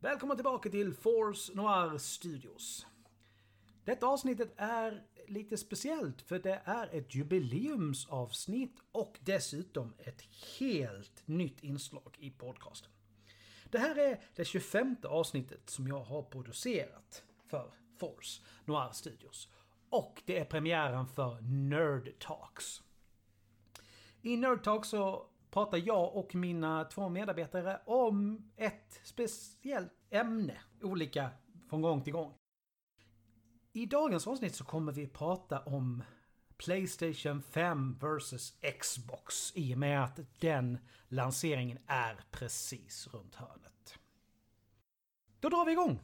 Välkomna tillbaka till Force Noir Studios. Detta avsnittet är lite speciellt för det är ett jubileumsavsnitt och dessutom ett helt nytt inslag i podcasten. Det här är det 25 avsnittet som jag har producerat för Force Noir Studios. Och det är premiären för Nerd Talks. I Nerd Talks så pratar jag och mina två medarbetare om ett speciellt ämne. Olika från gång till gång. I dagens avsnitt så kommer vi prata om Playstation 5 vs Xbox i och med att den lanseringen är precis runt hörnet. Då drar vi igång!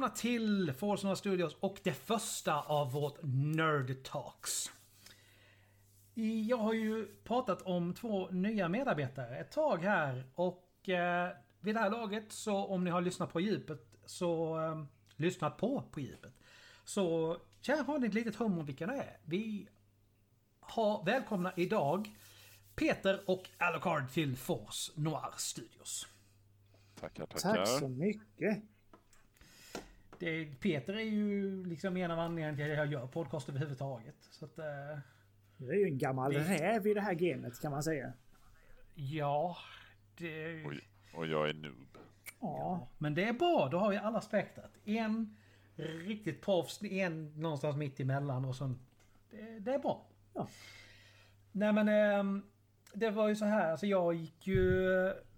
Välkomna till Noir Studios och det första av vårt Nerd Talks. Jag har ju pratat om två nya medarbetare ett tag här och eh, vid det här laget så om ni har lyssnat på djupet så eh, lyssnat på på djupet så kanske har ni ett litet hum om vilka det är. Vi har välkomna idag Peter och Alucard till Force Noir Studios. Tackar, tackar. Tack så mycket. Det, Peter är ju liksom en av anledningarna till att jag gör podcast överhuvudtaget. Så att, eh, Du är ju en gammal Det- räv i det här gamet kan man säga. ja, det... Oj, och jag är noob. Ja, Men det är bra, då har vi alla spektrat. En riktigt proffs, en någonstans mitt emellan och så... Det, det är bra. Ja. Nej men... ehm, det var ju så här, alltså jag gick ju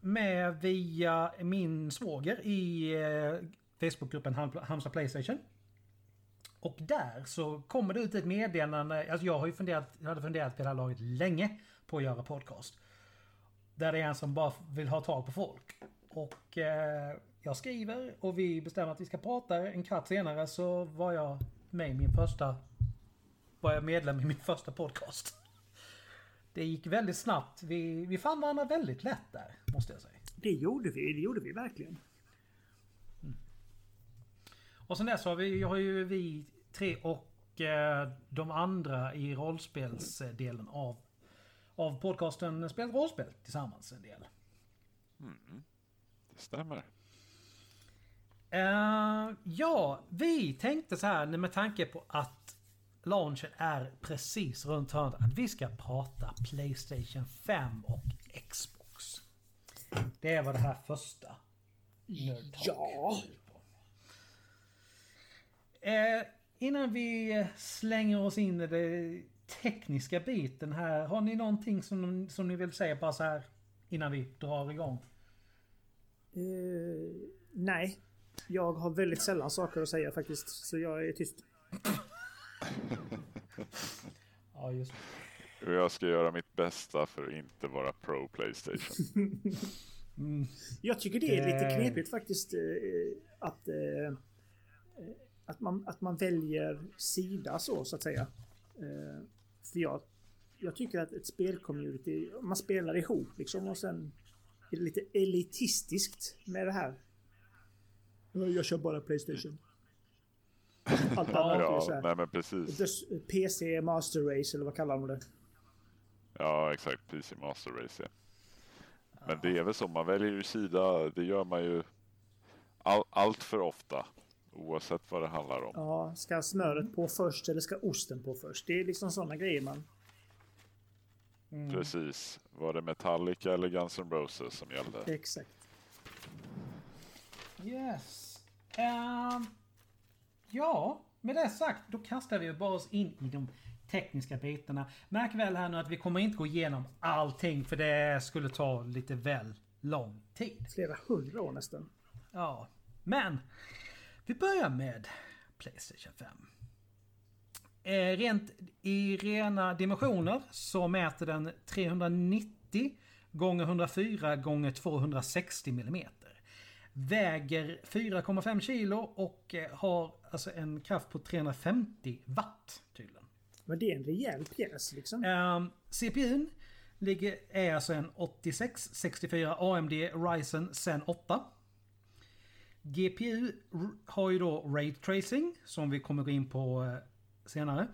med via min svåger i eh, Facebookgruppen Halmstad Playstation. Och där så kommer det ut ett meddelande, alltså jag har ju funderat, jag hade funderat på det här laget länge på att göra podcast. Där det är en som bara vill ha tag på folk. Och eh, jag skriver och vi bestämmer att vi ska prata. En kvart senare så var jag med i min första... Var jag medlem i min första podcast. Det gick väldigt snabbt. Vi, vi fann varandra väldigt lätt där, måste jag säga. det gjorde vi. Det gjorde vi verkligen. Och sen dess har vi, har ju vi tre och eh, de andra i rollspelsdelen av, av podcasten spelat rollspel tillsammans en del. Det stämmer. Eh, ja, vi tänkte så här med tanke på att launchen är precis runt hörnet att vi ska prata Playstation 5 och Xbox. Det vad det här första Ja. Eh, innan vi slänger oss in i den tekniska biten här. Har ni någonting som, som ni vill säga bara så här innan vi drar igång? Eh, nej. Jag har väldigt sällan saker att säga faktiskt. Så jag är tyst. Ja, just det. Jag ska göra mitt bästa för att inte vara pro Playstation. Jag tycker det är lite Det- knepigt faktiskt. eh, Att, eh, eh, att, man, att man väljer sida så, så att säga. Eh, För jag, jag tycker att ett spelcommunity, man spelar ihop liksom och sen är det lite elitistiskt med det här. Jag kör bara Playstation. Allt annat är så ja, här. nej men precis. PC Master Race eller vad kallar de det? Ja, exakt. PC Master Race, ja. Men det är väl så, man väljer ju sida. Det gör man ju all, allt för ofta. Oavsett vad det handlar om. Ja, ska smöret på först eller ska osten på först? Det är liksom sådana grejer man... Precis. Var det Metallica eller Guns N' Roses som gällde? Exakt. Yes. Ehm, ja, med det sagt då kastar vi bara oss in i de tekniska bitarna. Märk väl här nu att vi kommer inte gå igenom allting för det skulle ta lite väl lång tid. Flera hundra år nästan. Ja, men vi börjar med Playstation 5. Eh, rent i rena dimensioner så mäter den 390 gånger 104 gånger 260 mm. Väger 4,5 kilo och eh, har alltså en kraft på 350 watt tydligen. Men det är en rejäl pjäs liksom. Um, CPUn ligger, är alltså en 8664 AMD Ryzen Zen 8. GPU har ju då Ray Tracing som vi kommer gå in på eh, senare.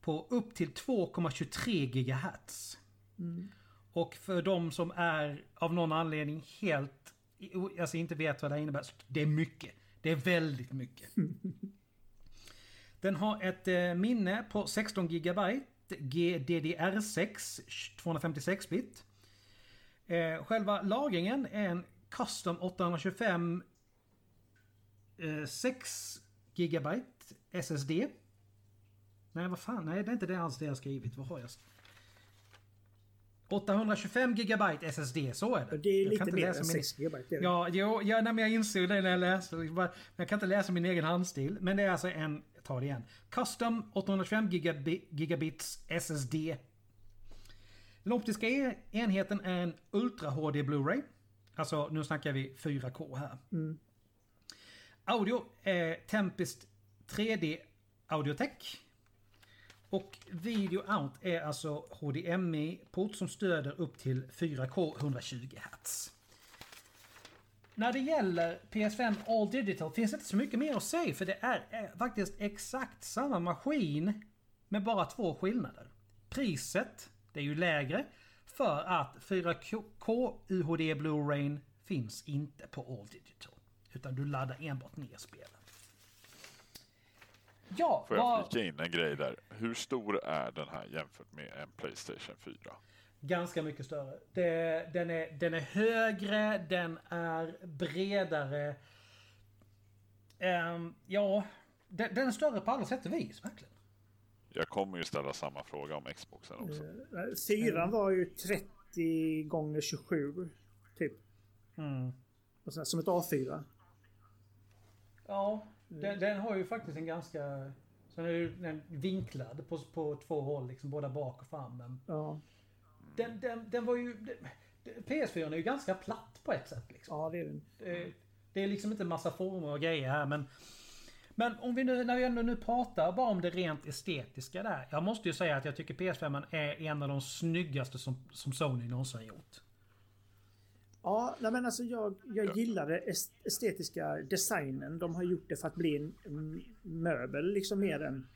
På upp till 2,23 GHz. Och för de som är av någon anledning helt, alltså inte vet vad det innebär. Det är mycket. Det är väldigt mycket. Den har ett eh, minne på 16 GB GDDR6 256-bit. Eh, själva lagringen är en Custom 825 eh, 6 GB SSD. Nej, vad fan. Nej, det är inte det alls det jag skrivit. Vad har jag? 825 GB SSD, så är det. Det är lite mer än min- 6 GB. Det är det. Ja, jo, ja nej, men jag insåg det när jag läste. Bara- Jag kan inte läsa min egen handstil. Men det är alltså en, jag tar det igen. Custom 825 gigabi- gigabits SSD. Den optiska enheten är en Ultra HD Blu-ray. Alltså nu snackar vi 4K här. Audio är Tempest 3D Audiotech. Och Video Out är alltså HDMI-port som stöder upp till 4K 120 Hz. När det gäller PS5 All Digital finns det inte så mycket mer att säga för det är faktiskt exakt samma maskin med bara två skillnader. Priset, det är ju lägre för att 4K UHD Blu-ray finns inte på All Digital. Utan du laddar enbart ner spelen. Ja, Får jag vad- flika in en grej där? Hur stor är den här jämfört med en Playstation 4? Ganska mycket större. Det, den, är, den är högre, den är bredare. Ehm, ja, den, den är större på alla sätt och vis, verkligen. Jag kommer ju ställa samma fråga om Xboxen också. Eh, Fyran var ju 30 gånger 27 typ. Mm. Och sen, som ett A4. Ja, den, den har ju faktiskt en ganska... Sen är ju den vinklad på, på två håll, liksom både bak och fram. Men Ja, den, den, den var ju... Den, PS4 är ju ganska platt på ett sätt. Liksom. ja det är den. Det, det är liksom inte massa former och grejer här men... Men om vi nu, när vi ändå nu pratar bara om det rent estetiska där. Jag måste ju säga att jag tycker PS5 är en av de snyggaste som, som Sony någonsin gjort. Ja, nej men alltså jag, jag gillade est- estetiska designen. De har gjort det för att bli en mm, möbel liksom mer än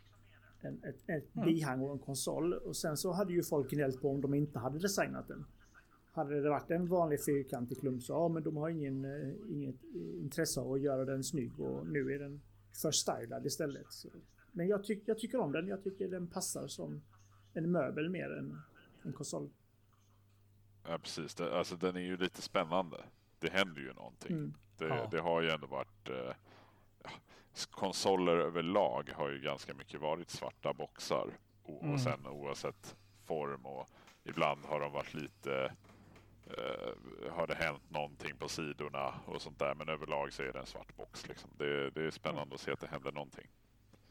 en, ett, ett bihang och en konsol. Och sen så hade ju folk gnällt på om de inte hade designat den. Hade det varit en vanlig fyrkantig klump så ja men de har ingen, eh, inget intresse av att göra den snygg och nu är den för stylad istället. Så. Men jag, tyck, jag tycker om den. Jag tycker den passar som en möbel mer än en konsol. Ja, precis. Det, alltså, den är ju lite spännande. Det händer ju någonting. Mm. Det, Ja. det har ju ändå varit... Eh, konsoler överlag har ju ganska mycket varit svarta boxar. O- Mm. Och sen oavsett form och ibland har de varit lite... Eh, har det hänt någonting på sidorna och sånt där. Men överlag så är det en svart box. Liksom. Det, det är spännande att se att det händer någonting.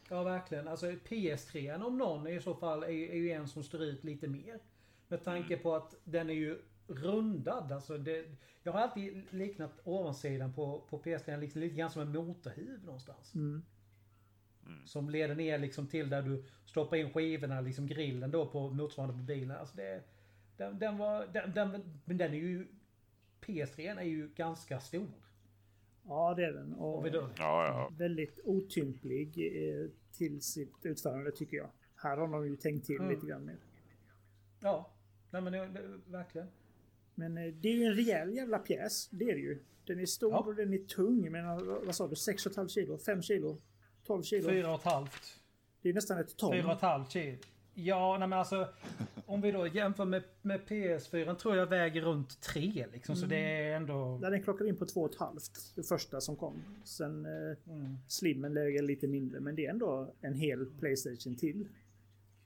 Ja verkligen. Alltså PS3 om någon är i så fall är, är ju en som står ut lite mer. Med tanke på att den är ju rundad. Alltså det, jag har alltid liknat ovansidan på, på PS3 liksom, lite grann som en motorhuv någonstans. Mm. Som leder ner liksom till där du stoppar in skivorna, liksom grillen då på motsvarande på bilen. Alltså det, den, den var, den, den, men den är ju, PS3 är ju ganska stor. Ja det är den. Och, Ja, ja. väldigt otymplig eh, till sitt utförande tycker jag. Här har de ju tänkt till Mm. lite grann mer. ja, nej men det, det, verkligen. Men eh, det är ju en rejäl jävla pjäs. Det är det ju. Den är stor Ja. och den är tung. Men vad sa du? 6,5 kilo? 5 kilo? 12 kilo? Fyra och ett halvt. Det är nästan ett ton. Fyra och ett halvt kilo. Ja, nej men alltså. Om vi då jämför med, med PS4 tror jag väger runt tre liksom. Så det är ändå... Där den klockar in på 2,5. Det första som kom. Sen eh, Mm. Slimmen lägger lite mindre. Men det är ändå en hel Playstation till.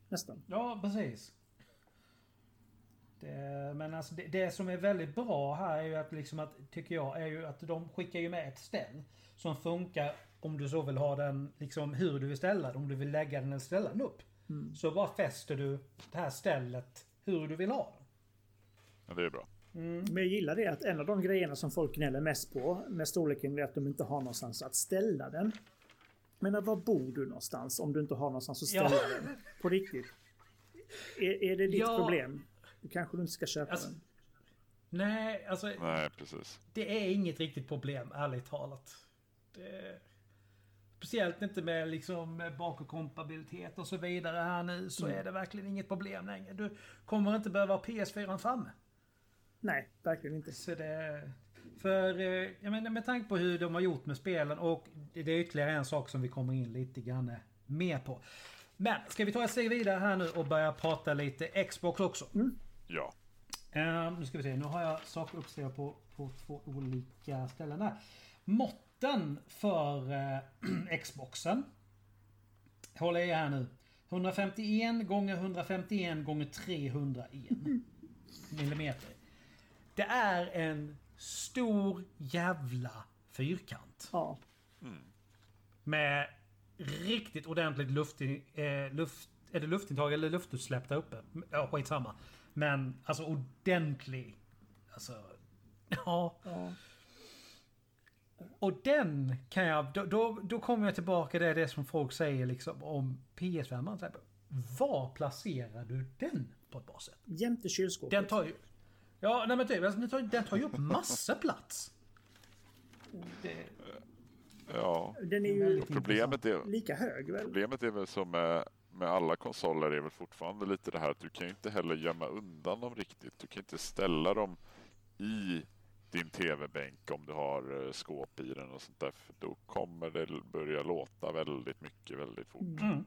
Nästan. Ja, precis. Det, men alltså det, det som är väldigt bra här är ju att, liksom att, tycker jag, är ju att de skickar ju med ett ställ som funkar om du så vill ha den, liksom hur du vill ställa den. Om du vill lägga den eller ställa den upp. Mm. Så bara fäster du det här stället hur du vill ha den. Ja, det är bra. Men jag gillar det att en av de grejerna som folk gnäller mest på med storleken är att de inte har någonstans att ställa den. Men var bor du någonstans om du inte har någonstans att ställa Ja. den? På riktigt. Är, är det ditt Ja. problem? Då kanske du inte ska köpa Alltså- den. Nej, alltså Nej, precis. det är inget riktigt problem, ärligt talat. Det, speciellt inte med liksom bakåtkompatibilitet och så vidare här nu så är det verkligen inget problem längre. Du kommer inte behöva ha PS4 framme. Nej, verkligen inte. Så det, för eh, jag menar, med tanke på hur de har gjort med spelen och det är ytterligare en sak som vi kommer in lite grann mer på. Men ska vi ta ett steg vidare här nu och börja prata lite Xbox också? Ja. Eh, nu ska vi se, nu har jag saker uppskrivna på, på två olika ställen här. Måtten för eh, Xboxen. Håller i här nu. 151 gånger 151 gånger 301 millimeter. Det är en stor jävla fyrkant. Ja. Med riktigt ordentligt luft, eh, luft... Är det luftintag eller luftutsläpp där uppe? Ja, skitsamma. Men alltså ordentlig... Alltså... Ja. ja. Och den kan jag... Då, då, då kommer jag tillbaka till det, det som folk säger liksom om PS5. Man säger, Var placerar du den på ett bra sätt? Jämte kylskåpet. Den tar ju... Ja, nej men typ. Alltså, den, tar, den tar ju upp massa plats. Det, Ja. Den är ju Problemet är, lika hög väl? problemet är väl som med, med alla konsoler är väl fortfarande lite det här att du kan inte heller gömma undan dem riktigt. Du kan inte ställa dem i din tv-bänk om du har eh, skåp i den och sånt där. För då kommer det börja låta väldigt mycket väldigt fort. Mm.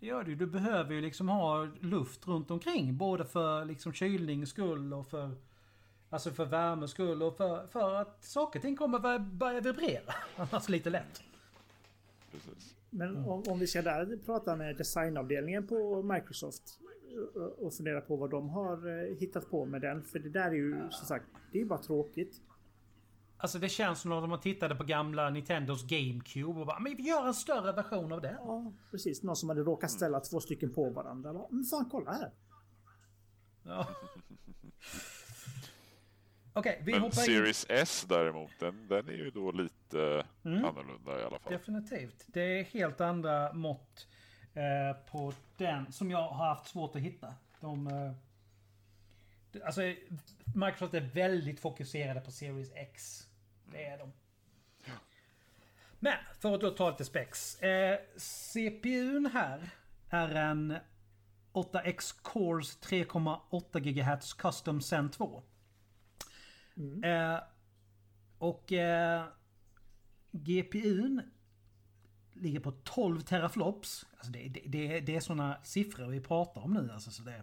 Det gör det. Du behöver ju liksom ha luft runt omkring. Både för liksom kylnings skull och för... Alltså för värmes skull och för, för att saker och ting kommer börja, börja vibrera. Annars lite lätt. Precis. Men om, om vi ska där prata med designavdelningen på Microsoft och- fundera på vad de har eh, hittat på med den. För det där är ju som sagt, det är ju bara tråkigt. Alltså det känns som när man tittade på gamla Nintendos GameCube och bara Men vi gör en större version av det. Ja, precis. Någon som hade råkat ställa två stycken på varandra. Men fan, kolla här. Ja. Okej, vi Men hoppar in. Series S däremot, den, den är ju då lite Mm. annorlunda i alla fall. Definitivt. Det är helt andra mått eh, på den som jag har haft svårt att hitta. De, eh, alltså, Microsoft är väldigt fokuserade på Series X. Det är de. Men för att då ta lite specs. Eh, CPUn här är en 8X Cores 3,8 GHz Custom Zen 2. Mm. Eh, och eh, GPUn ligger på 12 teraflops. Alltså det, det, det, det är sådana siffror vi pratar om nu. Alltså så det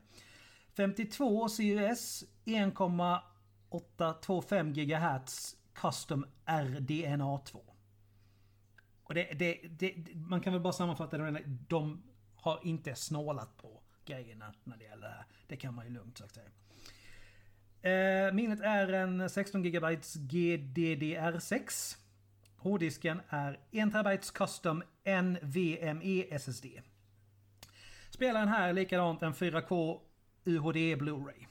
52 CUS 1,825 GHz Custom RDNA2. Och det, det, det, man kan väl bara sammanfatta det med att de har inte snålat på grejerna när det gäller det här. Det kan man ju lugnt sagt säga. Eh, minnet är en 16 GB GDDR6. Hårddisken är 1 TB custom NVMe SSD. Spelaren här är likadant en 4K UHD Blu-ray.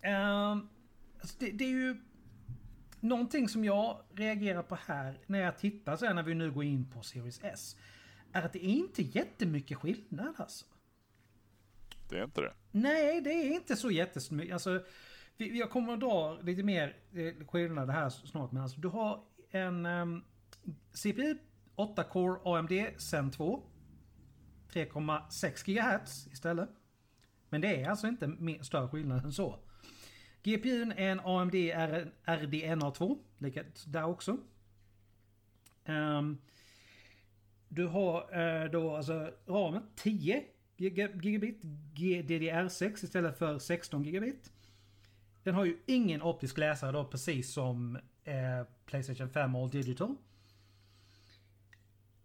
Eh, alltså det, det är ju någonting som jag reagerar på här när jag tittar så här när vi nu går in på Series S. Är att det är inte jättemycket skillnad alltså. Det är inte det. Nej, det är inte så jättesnyggt. Alltså, vi- jag kommer att dra lite mer eh, skillnad skillnader här snart. Men alltså, du har en ehm, um, CPU 8-core AMD Zen 2. 3,6 GHz istället. Men det är alltså inte mer, större skillnad än så. GPUn är en AMD RDNA2. Likadant där också. Um, du har eh, då alltså ramen 10 gigabit GDDR6 istället för 16 gigabit. Den har ju ingen optisk läsare då precis som eh, Playstation 5 All Digital.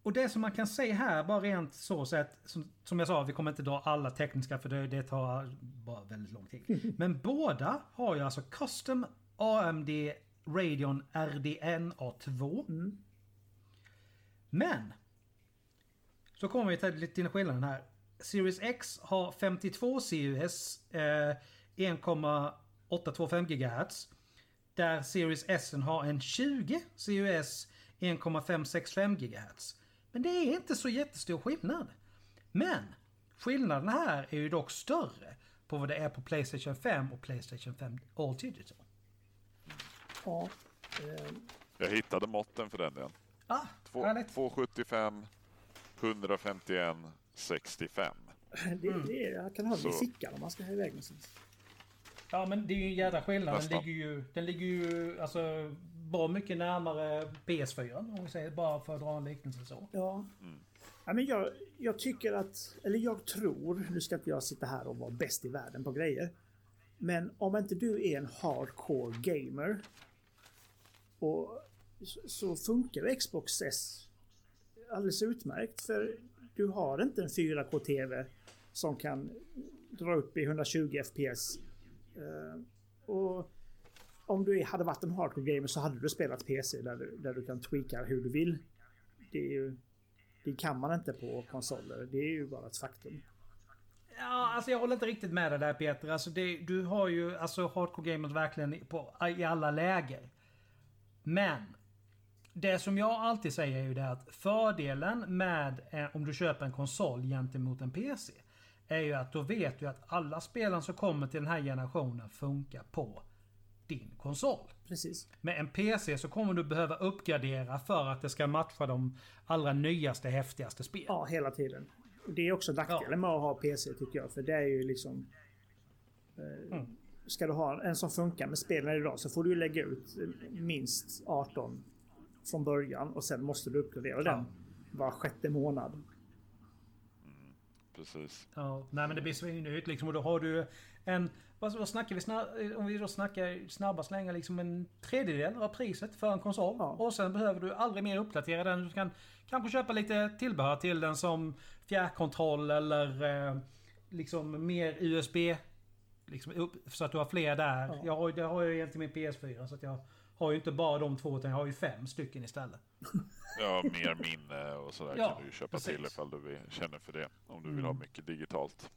och det som man kan säga här, bara rent så, så att, som, som jag sa, vi kommer inte dra alla tekniska för det, det tar bara väldigt lång tid. Men båda har ju alltså Custom AMD Radeon RDNA2. Mm. Men! Så kommer vi till lite skillnaden här. Series X har 52 CUS, eh, 1,825 GHz. Där Series S har en 20 CUS, 1,565 GHz. Men det är inte så jättestor skillnad. Men skillnaden här är ju dock större på vad det är på Playstation 5 och Playstation 5 All Digital. Ja. Eh, Jag hittade måtten för den igen. Ah, Två- härligt. 275, 151, 65. det, det är, jag kan ha den i fickan om man ska ha iväg någonstans. Ja men det är ju en jädra skillnad. Den ligger ju, den ligger ju alltså bra mycket närmare PS4 om vi säger bara för att dra en liknelse så. Ja. ja men jag, jag tycker att, eller jag tror, nu ska inte jag sitta här och vara bäst i världen på grejer. Men om inte du är en hardcore gamer och så, så funkar ju Xbox S alldeles utmärkt. För du har inte en 4K-TV som kan dra upp i 120 FPS. Uh, och om du hade varit en hardcore gamer så hade du spelat PC där du, där du kan tweaka hur du vill. Det, är ju, det kan man inte på konsoler. Det är ju bara ett faktum. Ja, alltså jag håller inte riktigt med dig där Peter. Alltså det, du har ju alltså hardcore gamers verkligen på, i alla läger. Men. Det som jag alltid säger är ju det att fördelen med eh, om du köper en konsol gentemot en PC. Är ju att då vet du att alla spelen som kommer till den här generationen funkar på din konsol. Precis. Med en PC så kommer du behöva uppgradera för att det ska matcha de allra nyaste häftigaste spelen. Ja, hela tiden. Det är också nackdelen med att ha PC tycker jag. För det är ju liksom... Eh, Ska du ha en som funkar med spelen idag så får du lägga ut minst 18 från början och sen måste du uppgradera den var sjätte månad. Precis. Ja, nej men det blir svindyrt liksom och då har du en... Vad, vad snackar vi snabb, Om vi då snackar snabba slängar liksom en tredjedel av priset för en konsol. Ja. Och sen behöver du aldrig mer uppdatera den. Du kan kanske köpa lite tillbehör till den som fjärrkontroll eller eh, liksom mer USB. Liksom upp, så att du har fler där. Ja. Jag har, det har jag ju egentligen min PS4 så att jag har ju inte bara de två utan jag har ju fem stycken istället. Ja, mer minne och sådär Ja, kan du ju köpa precis. till ifall du känner för det. Om du vill ha mycket digitalt.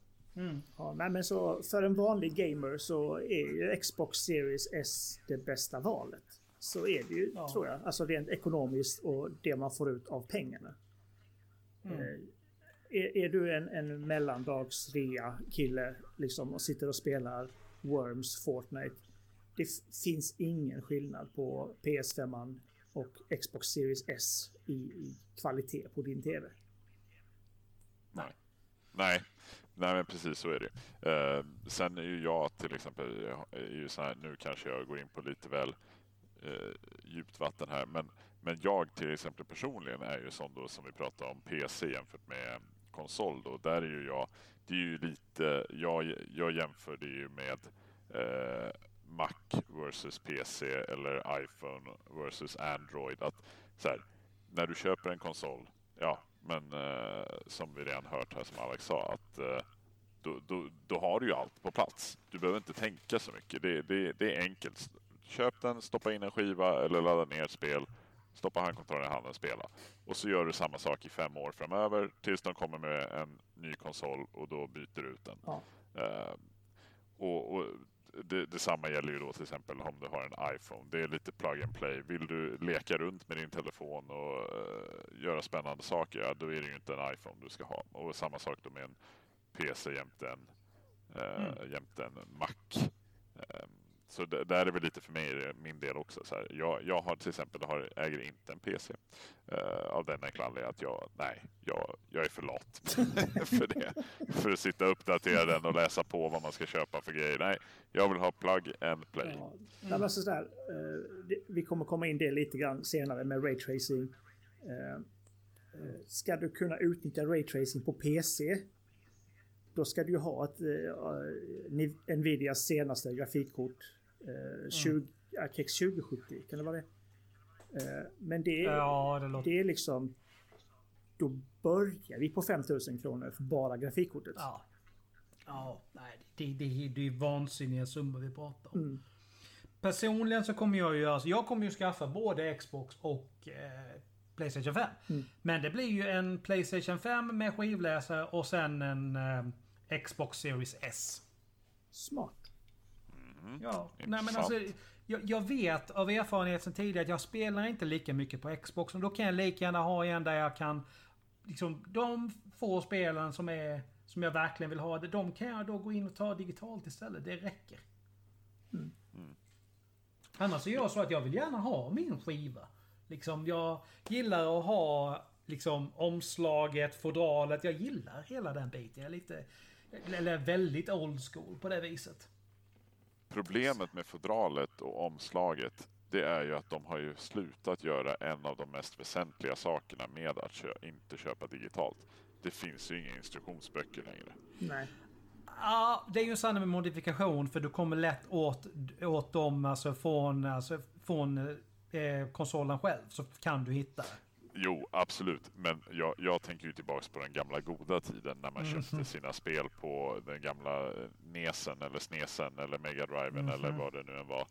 Ja, nej, men så för en vanlig gamer så är ju Xbox Series S det bästa valet. Så är det ju, Ja. tror jag. Alltså rent ekonomiskt och det man får ut av pengarna. Eh, är, är du en, en mellandagsrea kille liksom och sitter och spelar Worms, Fortnite. Det finns ingen skillnad på PS5 och Xbox Series S i, i kvalitet på din TV. Nej. Nej. Nej men precis så är det. Eh, sen är ju jag till exempel, är ju så här, nu kanske jag går in på lite väl eh, djupt vatten här, men, men jag till exempel personligen är ju sån då som vi pratar om PC jämfört med konsol då. Där är ju jag, det är ju lite, jag, jag jämför det ju med eh, Mac versus PC eller iPhone versus Android. Att så här, när du köper en konsol, ja, men eh, som vi redan hört här som Alex sa, att eh, då, då, då har du ju allt på plats. Du behöver inte tänka så mycket. Det, det, det är enkelt. Köp den, stoppa in en skiva eller ladda ner ett spel. Stoppa handkontrollen i handen och spela. Och så gör du samma sak i fem år framöver tills de kommer med en ny konsol och då byter du ut den. Ja. Eh, och, och det, detsamma gäller ju då till exempel om du har en iPhone. Det är lite plug and play. Vill du leka runt med din telefon och eh, göra spännande saker, ja, då är det ju inte en iPhone du ska ha. Och samma sak då med en PC jämte en, eh, jämte en Mac. Eh, så det, där är väl lite för mig min del också. Så här. Jag, jag har till exempel har, äger inte en PC. uh, eh, av den enkla anledningen att jag, nej, jag, jag är för lat för det. För att sitta och uppdatera den och läsa på vad man ska köpa för grejer. Nej, jag vill ha plug and play. Ja. Mm. så där, eh, vi kommer komma in det lite grann senare med raytracing. Uh, ska du kunna utnyttja raytracing på PC då ska du ju ha ett eh, Nvidias senaste grafikkort. Eh, 20, RTX 2070, kan det vara det? Eh, men det är, Ja, det låter... det är liksom... då börjar vi på 5000 kronor för bara grafikkortet. Ja. Ja, nej, det, det, det är vansinniga summor vi pratar om. Mm. Personligen så kommer jag ju, alltså, jag kommer ju skaffa både Xbox och eh, Playstation 5. Mm. Men det blir ju en Playstation 5 med skivläsare och sen en eh, Xbox Series S. Smart. Ja, nej men alltså. Jag, jag vet av erfarenhet sedan tidigare att jag spelar inte lika mycket på Xbox. Och då kan jag lika gärna ha en där jag kan... Liksom, de få spelen som är... Som jag verkligen vill ha, de kan jag då gå in och ta digitalt istället. Det räcker. Mm. Annars är jag så att jag vill gärna ha min skiva. Liksom, jag gillar att ha liksom omslaget, fodralet. Jag gillar hela den biten. Jag är lite... Eller väldigt old school på det viset. Problemet med fodralet och omslaget det är ju att de har ju slutat göra en av de mest väsentliga sakerna med att kö inte köpa digitalt. Det finns ju inga instruktionsböcker längre. Nej. Ja, det är ju en sanning med modifikation för du kommer lätt åt, åt dem alltså från, alltså från eh, konsolen själv. Så kan du hitta det. Jo, absolut. Men jag, jag tänker ju tillbaks på den gamla goda tiden när man köpte sina spel på den gamla Nesen eller Snesen eller Mega Driven eller vad det nu än var.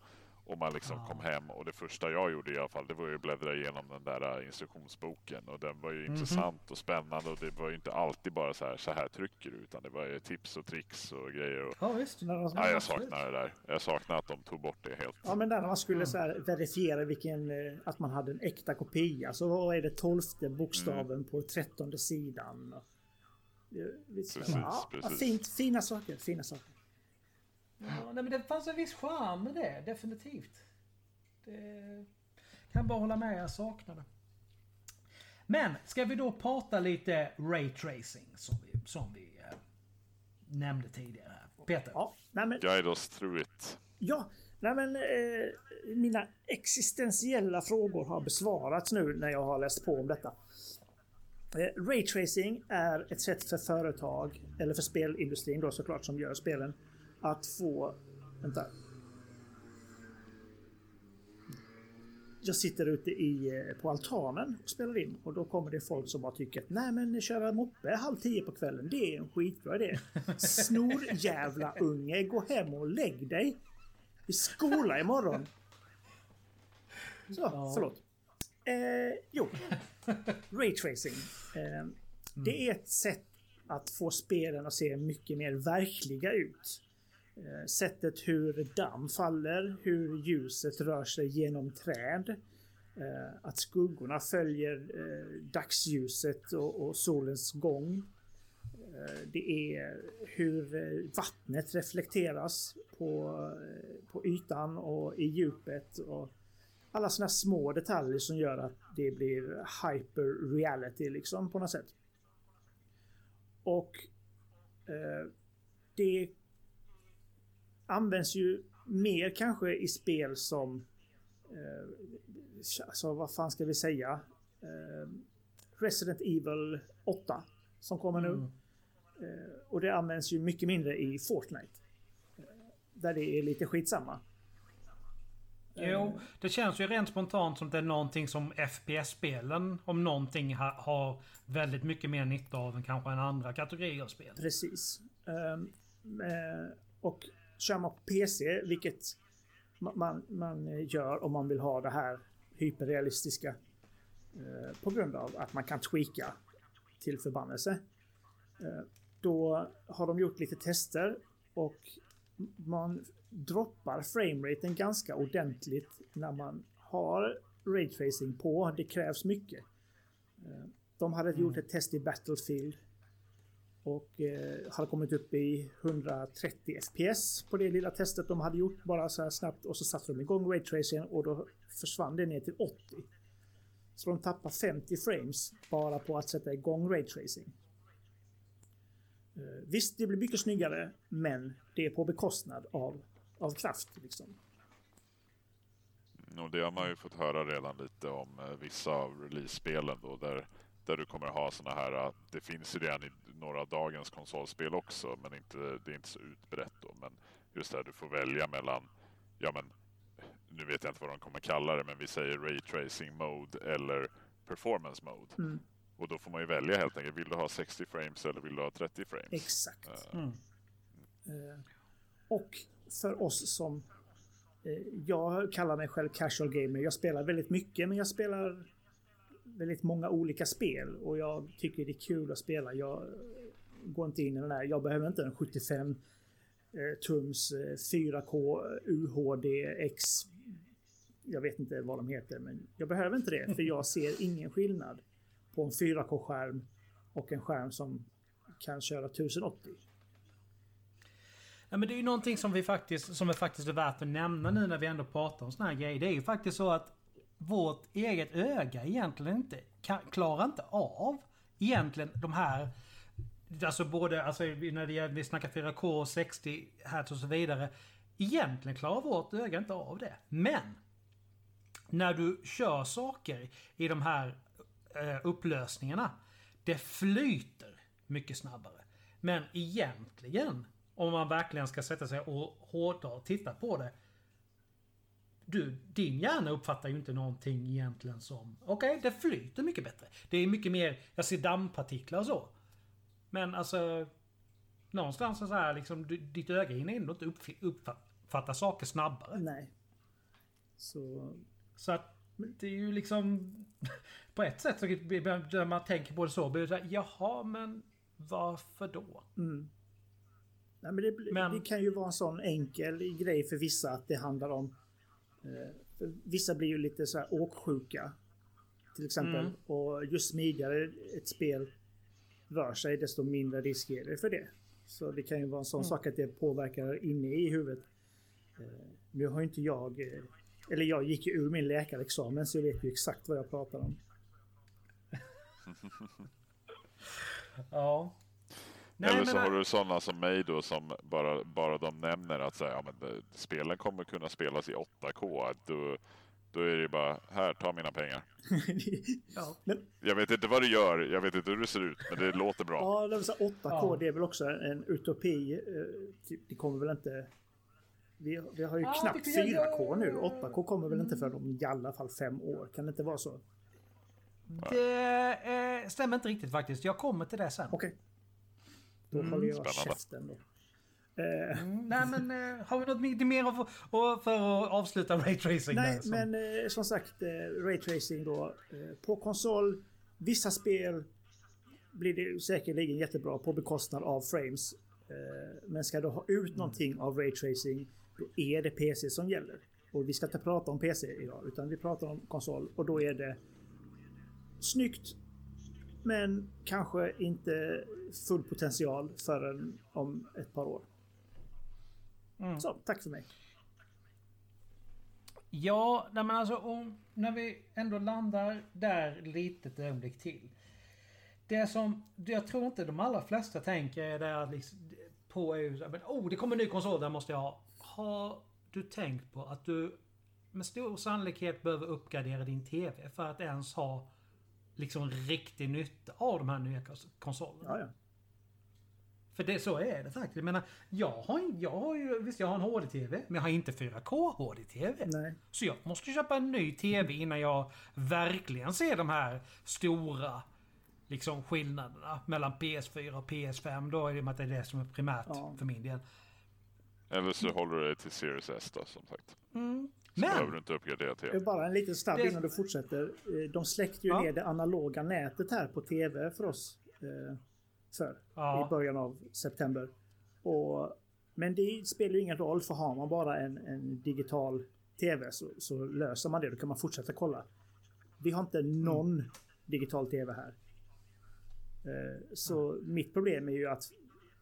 Och man liksom kom hem och det första jag gjorde i alla fall det var ju att bläddra igenom den där eh, instruktionsboken och den var ju intressant och spännande och det var ju inte alltid bara så här, så här trycker du utan det var ju tips och tricks och grejer. Och, Ja, visst. De, ja, jag saknar det där. Jag saknar att de tog bort det helt. Ja men där när man skulle så här verifiera vilken, eh, att man hade en äkta kopia. Så vad är det tolfte bokstaven på trettonde sidan? Precis, ja, ja, precis. Fint, fina saker, fina saker. Ja, nej, men det fanns en viss charm med det, definitivt. Det kan bara hålla med, jag saknar det. Men, ska vi då prata lite Ray Tracing som vi, som vi eh, nämnde tidigare. Peter? Ja, nej men, Guide us through it. ja, nej men eh, mina existentiella frågor har besvarats nu när jag har läst på om detta. Eh, Raytracing är ett sätt för företag, eller för spelindustrin då såklart som gör spelen, att få... Vänta. Jag sitter ute i, eh, på altanen och spelar in och då kommer det folk som bara tycker att nej men köra moppe halv tio på kvällen det är en skitbra idé. Snor jävla unge, gå hem och lägg dig. I skola imorgon. Så, förlåt. Eh, jo. Raytracing. Eh, Det är ett sätt att få spelen att se mycket mer verkliga ut. Eh, sättet hur damm faller, hur ljuset rör sig genom träd. Eh, att skuggorna följer eh, dagsljuset och, solens gång. Det är hur vattnet reflekteras på, på ytan och i djupet. Och alla sådana små detaljer som gör att det blir hyper reality liksom på något sätt. Och eh, det används ju mer kanske i spel som eh, alltså vad fan ska vi säga? Eh, Resident Evil 8 som kommer nu. Eh, och det används ju mycket mindre i Fortnite. Eh, där det är lite skitsamma. Jo, det känns ju rent spontant som att det är någonting som FPS-spelen, om någonting, ha, har väldigt mycket mer nytta av än kanske en andra kategorier av spel. Precis. Eh, och kör man på PC, vilket ma- man, man gör om man vill ha det här hyperrealistiska. eh, På grund av att man kan tweaka till förbannelse. Eh, Då har de gjort lite tester och man droppar frameraten ganska ordentligt när man har raytracing på. Det krävs mycket. Eh, De hade gjort ett test i Battlefield och eh, hade kommit upp i 130 FPS på det lilla testet de hade gjort bara så här snabbt och så satte de igång raytracing och då försvann det ner till 80. Så de tappar 50 frames bara på att sätta igång raytracing. Eh, visst, det blir mycket snyggare, men det är på bekostnad av, av kraft. Liksom. Mm, och det har man ju fått höra redan lite om eh, vissa av release-spelen då där, där du kommer ha såna här, eh, det finns ju redan i några av dagens konsolspel också men inte, det är inte så utbrett då. Men just det här du får välja mellan, ja men nu vet jag inte vad de kommer kalla det men vi säger Ray Tracing Mode eller Performance Mode. Mm. Och då får man ju välja helt enkelt. Vill du ha 60 frames eller vill du ha 30 frames? Exakt. Mm. Eh, och för oss som... Eh, jag kallar mig själv casual gamer. Jag spelar väldigt mycket men jag spelar väldigt många olika spel och jag tycker det är kul att spela. Jag går inte in i den här. Jag behöver inte en 75 eh, tums eh, 4K UHD X. Jag vet inte vad de heter men jag behöver inte det för jag ser ingen skillnad på en 4K-skärm och en skärm som kan köra 1080. Ja, men det är ju någonting som vi faktiskt, som är faktiskt är värt att nämna nu när vi ändå pratar om såna här grejer. Det är ju faktiskt så att vårt eget öga egentligen inte kan, klarar inte av egentligen de här Alltså både alltså när det gäller, vi snackar 4K, 60 Hz och så vidare. Egentligen klarar vårt öga inte av det. Men! När du kör saker i de här eh, upplösningarna. Det flyter mycket snabbare. Men egentligen, om man verkligen ska sätta sig och hårdra och titta på det. Du, din hjärna uppfattar ju inte någonting egentligen som... Okej, okay, det flyter mycket bättre. Det är mycket mer, jag ser dammpartiklar och så. Men alltså... Någonstans så här liksom, ditt öga hinner ändå inte uppfatta saker snabbare. Nej. Så... Så att det är ju liksom... På ett sätt så när man tänker på det så blir det så här, jaha men varför då? Mm. Nej, men, det, men det, kan ju vara en sån enkel grej för vissa att det handlar om... Eh, vissa blir ju lite så här åksjuka. Till exempel. Mm. Och ju smidigare ett spel rör sig desto mindre risk är det för det. Så det kan ju vara en sån mm. sak att det påverkar inne i huvudet. Eh, nu har inte jag... Eh, eller jag gick ju ur min läkarexamen så jag vet ju exakt vad jag pratar om. ja. Nej, Eller så men... har du sådana som mig då som bara, bara de nämner att så ja, men, eh, spelen kommer kunna spelas i 8K. Då, då är det bara, här, ta mina pengar. ja, men... Jag vet inte vad det gör, jag vet inte hur det ser ut, men det låter bra. Ja, det 8K ja. det är väl också en utopi. Eh, typ, det kommer väl inte... Vi, vi har ju ja, knappt 4K nu. 8K kommer väl inte för om i alla fall fem år. Kan det inte vara så? Det eh, stämmer inte riktigt faktiskt. Jag kommer till det sen. Okej. Okay. Då mm. håller jag Spännande. käften då. Eh. Mm, nej men eh, har vi något mer för, för att avsluta raytracing? Nej där, men eh, som sagt eh, raytracing då eh, på konsol. Vissa spel blir det säkerligen jättebra på bekostnad av frames. Eh, men ska du ha ut mm. någonting av raytracing då är det PC som gäller. Och vi ska inte prata om PC idag utan vi pratar om konsol och då är det snyggt men kanske inte full potential förrän om ett par år. Mm. Så, tack för mig. Ja, men alltså om, när vi ändå landar där lite ett ögonblick till. Det som jag tror inte de allra flesta tänker är det att liksom, på är ju men oh det kommer en ny konsol, där måste jag ha. Har du tänkt på att du med stor sannolikhet behöver uppgradera din TV för att ens ha liksom riktig nytta av de här nya konsolerna? Ja, ja. För det, så är det faktiskt. Jag menar, jag har, jag har ju, visst jag har en HD-TV, men jag har inte 4K HD-TV. Nej. Så jag måste köpa en ny TV innan jag verkligen ser de här stora liksom skillnaderna mellan PS4 och PS5. Då är det att det är det som är primärt ja. för min del. Eller så håller du dig till Series S då, som sagt. Mm. Så men, behöver du inte uppgradera TV. Bara en liten snabb det... innan du fortsätter. Eh, de släckte ju ja. ner det analoga nätet här på TV för oss. För ja. i början av september. Och, men det spelar ju ingen roll för har man bara en, en digital TV så, så, löser man det. Då kan man fortsätta kolla. Vi har inte någon mm. digital TV här. Eh, så mm. mitt problem är ju att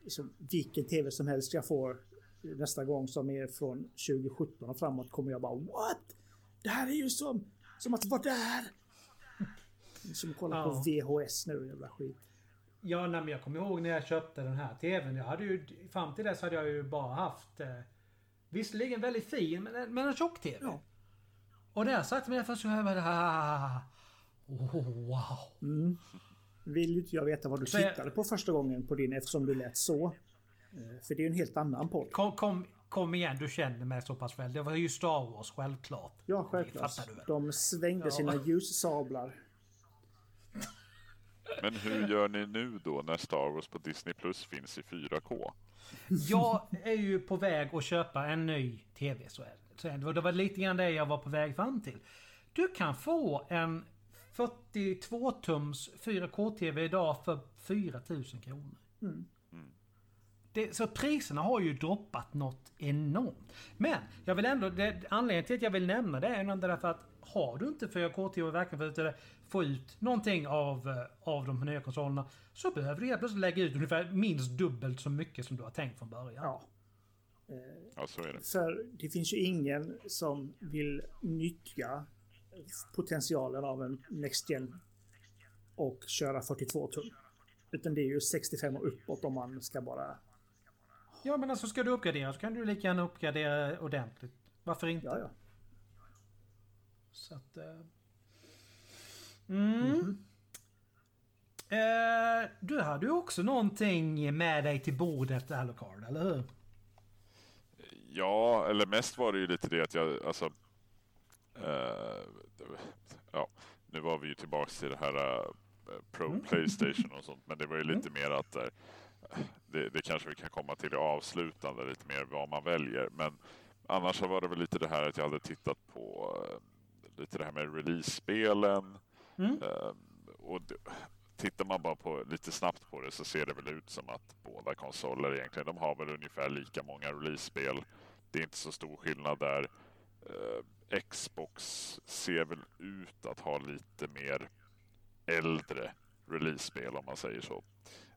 liksom, vilken TV som helst jag får nästa gång som är från 2017 och framåt kommer jag bara What? Det här är ju som, som att vara där! Som att kolla ja. på VHS nu, jävla skit. Ja, nej, men jag kommer ihåg när jag köpte den här TVn. Jag hade ju, fram till dess hade jag ju bara haft eh, Visserligen väldigt fin, men, men en tjock-TV. Ja. Och när jag satte mig där först så jag bara... Oh, wow. Mm. Vill ju inte jag veta vad du så tittade jag, på första gången på din eftersom du lät så. Eh, för det är ju en helt annan podd. Kom, kom, kom igen, du känner mig så pass väl. Det var ju Star Wars, självklart. Ja, självklart. De svängde ja. sina ljussablar. Men hur gör ni nu då när Star Wars på Disney Plus finns i 4K? Jag är ju på väg att köpa en ny TV. Så är det. Det. Och det var lite grann det jag var på väg fram till. Du kan få en 42 tums 4K-TV idag för 4000 kronor. Det, så priserna har ju droppat något enormt. Men jag vill ändå, det, anledningen till att jag vill nämna det är ändå därför att har du inte 4K-TV och verkligen för få ut någonting av, eh, av de nya konsolerna så behöver du helt plötsligt lägga ut ungefär minst dubbelt så mycket som du har tänkt från början. Ja. Ja, så är det. För det finns ju ingen som vill nyttja potentialen av en Next Gen och köra 42 tum. Utan det är ju 65 och uppåt om man ska bara... Ja men alltså ska du uppgradera så kan du lika gärna uppgradera ordentligt. Varför inte? Ja, ja. Så att... eh, Mm. Eh, du hade ju också någonting med dig till bordet Alucard, eller hur? Ja, eller mest var det ju lite det att jag, alltså... eh, ja, nu var vi ju tillbaks till det här eh, Pro Playstation och sånt, men det var ju lite mer att eh, det, det kanske vi kan komma till i avslutande, lite mer vad man väljer. Men annars så var det väl lite det här att jag hade tittat på eh, lite det här med release-spelen. Mm. Eh, och det, tittar man bara på lite snabbt på det så ser det väl ut som att båda konsoler egentligen, de har väl ungefär lika många release-spel. Det är inte så stor skillnad där. Eh, Xbox ser väl ut att ha lite mer äldre release-spel om man säger så.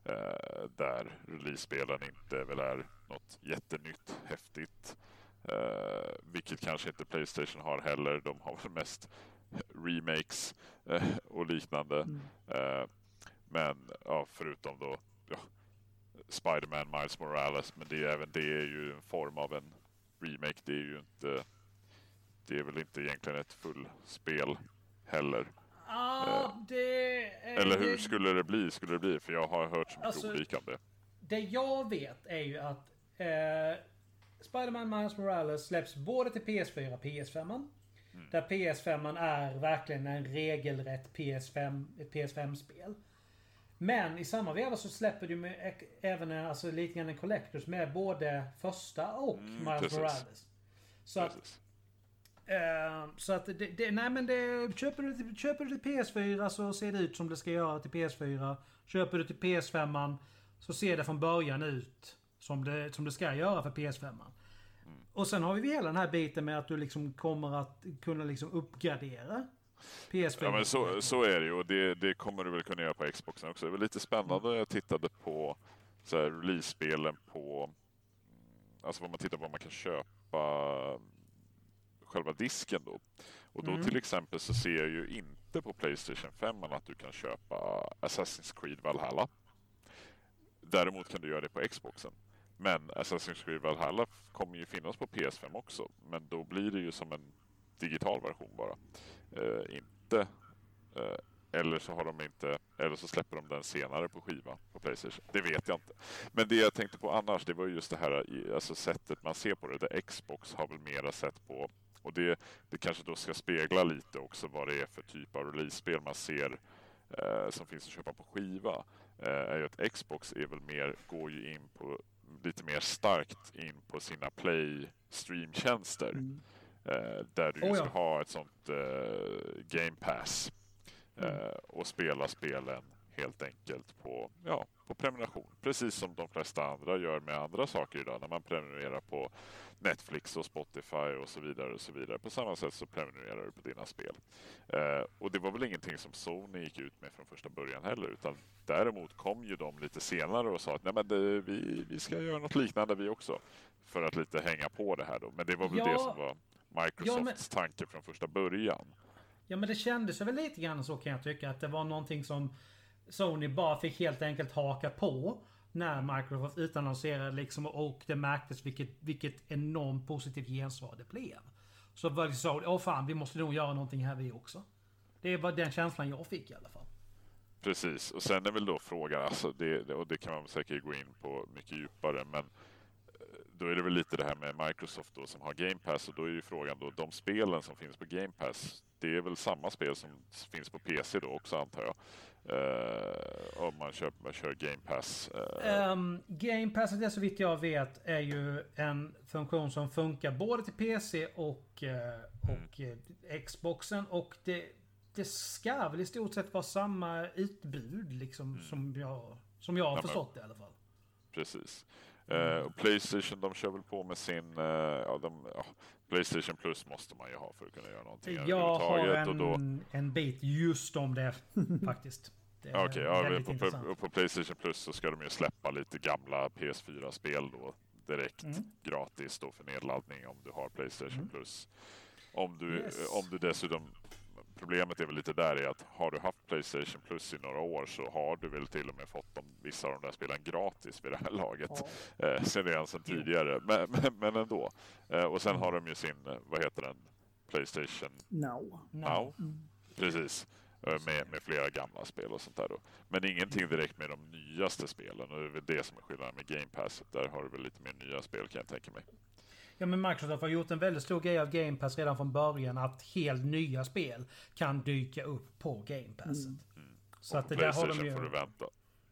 Eh, där release-spelen inte väl är något jättenytt, häftigt. Eh, vilket kanske inte Playstation har heller. De har väl mest remakes eh, och liknande. Mm. Eh, men ja, förutom då ja, Spider-Man Miles Morales, men det är, även det är ju en form av en remake. Det är ju inte, det är väl inte egentligen ett fullspel heller. Ja, det... Eller hur skulle det bli? Skulle det bli? För jag har hört så mycket Alltså- olika om det. Det jag vet är ju att eh, Spider-Man Miles Morales släpps både till PS4 och PS5. Där PS5 är verkligen en regelrätt PS5, ett PS5-spel. Men i samma veva så släpper du även en, alltså, lite grann en Collectors med både första och Mm, Miles precis. Morales. Så att, eh, så att det, det, nej men det, köper du, köper du till PS4 så ser det ut som det ska göra till PS4. Köper du till PS5 så ser det från början ut som det, som det ska göra för PS5. Och sen har vi hela den här biten med att du liksom kommer att kunna liksom uppgradera PS4. Ja men så, så är det ju och det, det kommer du väl kunna göra på Xboxen också. Det var lite spännande. Jag tittade på release-spelen på, mm, alltså vad man tittar på vad man kan köpa själva disken då. Och då Mm. till exempel så ser jag ju inte på Playstation 5 att du kan köpa Assassin's Creed Valhalla. Däremot kan du göra det på Xboxen. Men Assassin's Creed Valhalla kommer ju finnas på PS5 också. Men då blir det ju som en digital version bara. Eh, inte eh, eller så har de inte eller så släpper de den senare på skiva på Playstation. Det vet jag inte. Men det jag tänkte på annars, det var ju just det här alltså sättet man ser på det. Där Xbox har väl mera sett på och det, det kanske då ska spegla lite också vad det är för typ av release-spel man ser eh, som finns att köpa på skiva. Eh, är ju att Xbox är väl mer, går ju in på lite mer starkt in på sina play streamtjänster. Mm. Eh, där du Oh, ska ja. ha ett sånt eh, Game Pass Mm. eh, och spela spelen helt enkelt på, ja, på prenumeration. Precis som de flesta andra gör med andra saker idag när man prenumererar på Netflix och Spotify och så vidare. och så vidare. På samma sätt så prenumererar du på dina spel. Eh, och det var väl ingenting som Sony gick ut med från första början heller utan däremot kom ju de lite senare och sa att Nej, men det, vi, vi ska göra något liknande vi också. För att lite hänga på det här då. Men det var väl Ja. det som var Microsofts tanke från första början. Ja men det kändes väl lite grann så kan jag tycka att det var någonting som Sony bara fick helt enkelt haka på. När Microsoft utannonserade liksom och det märktes vilket, vilket enormt positivt gensvar det blev. Så var det så, åh fan vi måste nog göra någonting här vi också. Det var den känslan jag fick i alla fall. Precis, och sen är väl då frågan, alltså det, och det kan man säkert gå in på mycket djupare, men eh, då är det väl lite det här med Microsoft då som har Game Pass och då är ju frågan då de spelen som finns på Game Pass. Det är väl samma spel som finns på PC då också antar jag. Uh, om man kör, man kör Game Pass. Uh. Um, Game Pass, det så vitt jag vet, är ju en funktion som funkar både till PC och, uh, och mm. Xboxen. Och det, det ska väl i stort sett vara samma utbud liksom mm. som jag, som jag har ja, förstått det i alla fall. Precis. Uh, Playstation de kör väl på med sin, uh, ja, de, ja, Playstation Plus måste man ju ha för att kunna göra någonting Jag har en, och då... en bit just om det faktiskt. Okej, okay, ja, på, på, Playstation Plus så ska de ju släppa lite gamla PS4-spel då direkt mm. gratis då för nedladdning om du har Playstation mm. Plus. Om du, yes. om du dessutom problemet är väl lite där i att har du haft Playstation Plus i några år så har du väl till och med fått de, vissa av de där spelen gratis vid det här laget. Ja. Eh, sen redan sedan tidigare, men, men, men ändå. Eh, och sen har de ju sin, vad heter den? Playstation Now. Now. Mm. Precis. Eh, med, med flera gamla spel och sånt där då. Men ingenting direkt med de nyaste spelen. Och det är väl det som är skillnaden med Game Pass. Där har du väl lite mer nya spel kan jag tänka mig. Ja men Microsoft har gjort en väldigt stor grej av Game Pass redan från början. Att helt nya spel kan dyka upp på Game Pass. Mm. Så att det där har de ju... får du vänta.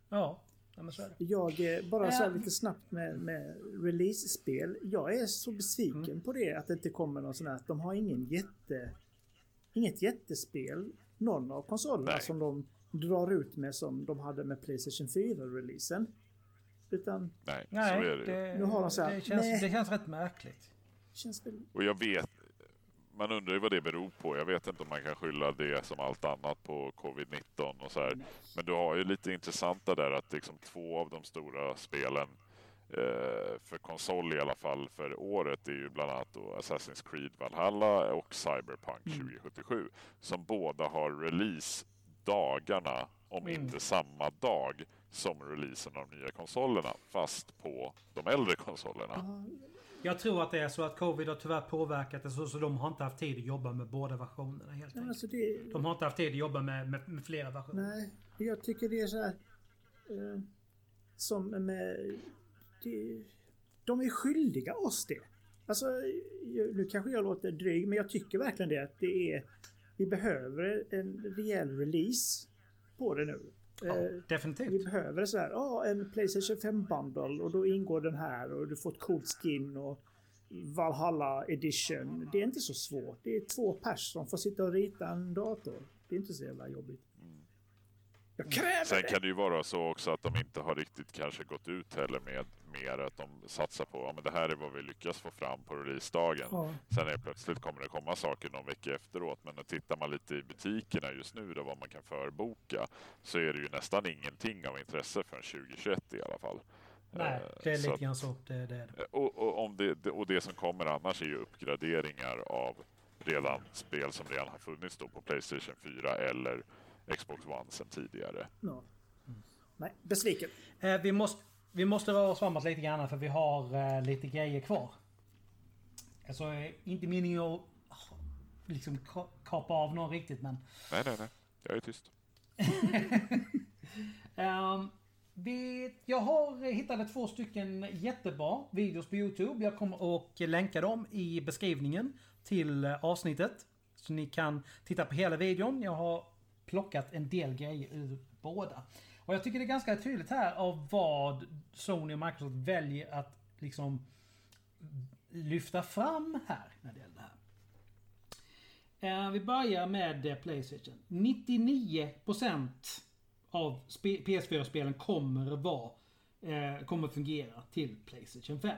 Ja. Jag, eh, bara så lite snabbt med, med release-spel. Jag är så besviken mm. på det att det inte kommer någon sån här. De har ingen jätte... Inget jättespel. Någon av konsolerna Nej. som de drar ut med som de hade med Playstation 4-releasen. Utan... Nej, nej så är det, det Nu har de så här, det, känns, det känns rätt märkligt. Känns väl... Och jag vet, man undrar ju vad det beror på. Jag vet inte om man kan skylla det som allt annat på covid-19 och så här. Men du har ju lite intressanta där att liksom två av de stora spelen eh, för konsol i alla fall för året är ju bland annat då Assassin's Creed Valhalla och Cyberpunk 2077 mm. som båda har release dagarna om mm. inte samma dag som releasen av de nya konsolerna fast på de äldre konsolerna. Jag tror att det är så att covid har tyvärr påverkat det så, så de har inte haft tid att jobba med båda versionerna helt enkelt. Alltså det... De har inte haft tid att jobba med, med, med flera versioner. Nej, jag tycker det är så här. Eh, som med... Det, de är skyldiga oss det. Alltså, nu kanske jag låter dryg men jag tycker verkligen det att det är... Vi behöver en rejäl release på det nu. Ja, eh, definitivt. Vi behöver så här, ja, en Playstation 5 bundle och då ingår den här och du får ett coolt skin och Valhalla edition. Det är inte så svårt. Det är två pers som får sitta och rita en dator. Det är inte så jävla jobbigt. Jag kräver Sen det. kan det ju vara så också att de inte har riktigt kanske gått ut heller med mer att de satsar på ja, men det här är vad vi lyckas få fram på releasedagen. Ja. Sen är plötsligt kommer det komma saker någon vecka efteråt. Men tittar man lite i butikerna just nu då vad man kan förboka så är det ju nästan ingenting av intresse förrän 2021 i alla fall. Nej, eh, det är lite grann så. Det, det är det. Och, och, om det, och det som kommer annars är ju uppgraderingar av redan spel som redan har funnits då på Playstation 4 eller Xbox One sedan tidigare. Ja. Mm. Nej, besviken. Eh, vi, måste, vi måste röra oss framåt lite grann för vi har eh, lite grejer kvar. Alltså, eh, inte meningen att liksom kapa av någon riktigt men... Nej, nej, nej. Jag är tyst. um, vi, jag har hittat två stycken jättebra videos på Youtube. Jag kommer att länka dem i beskrivningen till avsnittet. Så ni kan titta på hela videon. Jag har plockat en del grejer ur båda. Och jag tycker det är ganska tydligt här av vad Sony och Microsoft väljer att liksom lyfta fram här när det gäller det här. Eh, vi börjar med eh, Playstation. 99% av PS4-spelen kommer vara eh, kommer fungera till Playstation 5.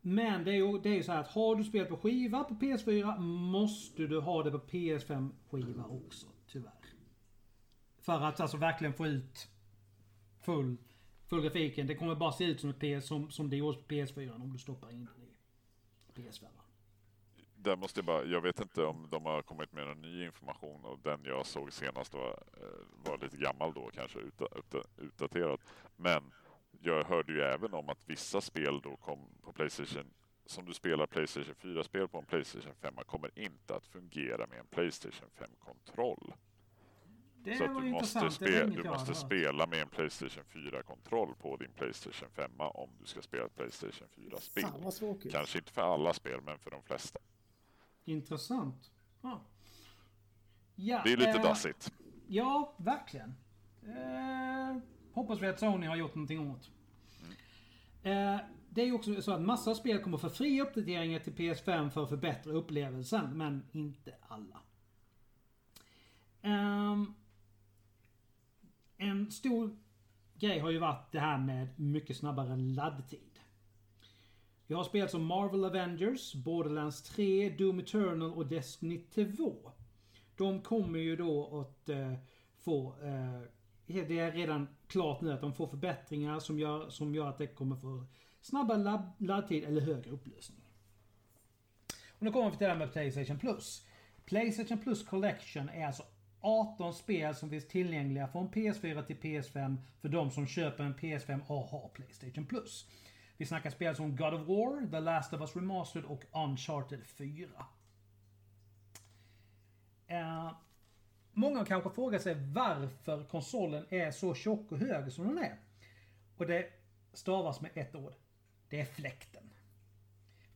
Men det är ju, det är ju så här att har du spelat på skiva på PS4 måste du ha det på PS5 skiva också. För att alltså verkligen få ut full, full grafiken. Det kommer bara se ut som, ett PS, som, som det gjorde på PS4 om du stoppar in den i PS5. Där måste jag bara, jag vet inte om de har kommit med någon ny information och den jag såg senast var, eh, var lite gammal då kanske, utdaterad. Men jag hörde ju även om att vissa spel då kom på Playstation som du spelar Playstation 4-spel på en Playstation 5 kommer inte att fungera med en Playstation 5-kontroll. Det Så att du måste, spe, du måste spela med en Playstation 4-kontroll på din Playstation 5 om du ska spela ett Playstation 4-spel. Fan vad tråkigt. Kanske inte för alla spel, men för de flesta. Intressant. Ja. Ja, Det är lite eh, dassigt. Ja, verkligen. Eh, hoppas vi att Sony har gjort någonting åt. Eh, det är ju också så att massa spel kommer få fria uppdateringar till PS5 för att förbättra upplevelsen, men inte alla. Ehm, en stor grej har ju varit det här med mycket snabbare laddtid. Vi har spel som Marvel Avengers, Borderlands 3, Doom Eternal och Destiny 2. De kommer ju då att eh, få... Eh, det är redan klart nu att de får förbättringar som gör, som gör att det kommer få snabbare ladd, laddtid eller högre upplösning. Och nu kommer vi till det här med Playstation Plus. Playstation Plus Collection är alltså 18 spel som finns tillgängliga från PS4 till PS5 för de som köper en PS5 och har Playstation Plus. Vi snackar spel som God of War, The Last of Us Remastered och Uncharted 4. Eh, många kanske frågar sig varför konsolen är så tjock och hög som den är. Och det stavas med ett ord. Det är fläkten.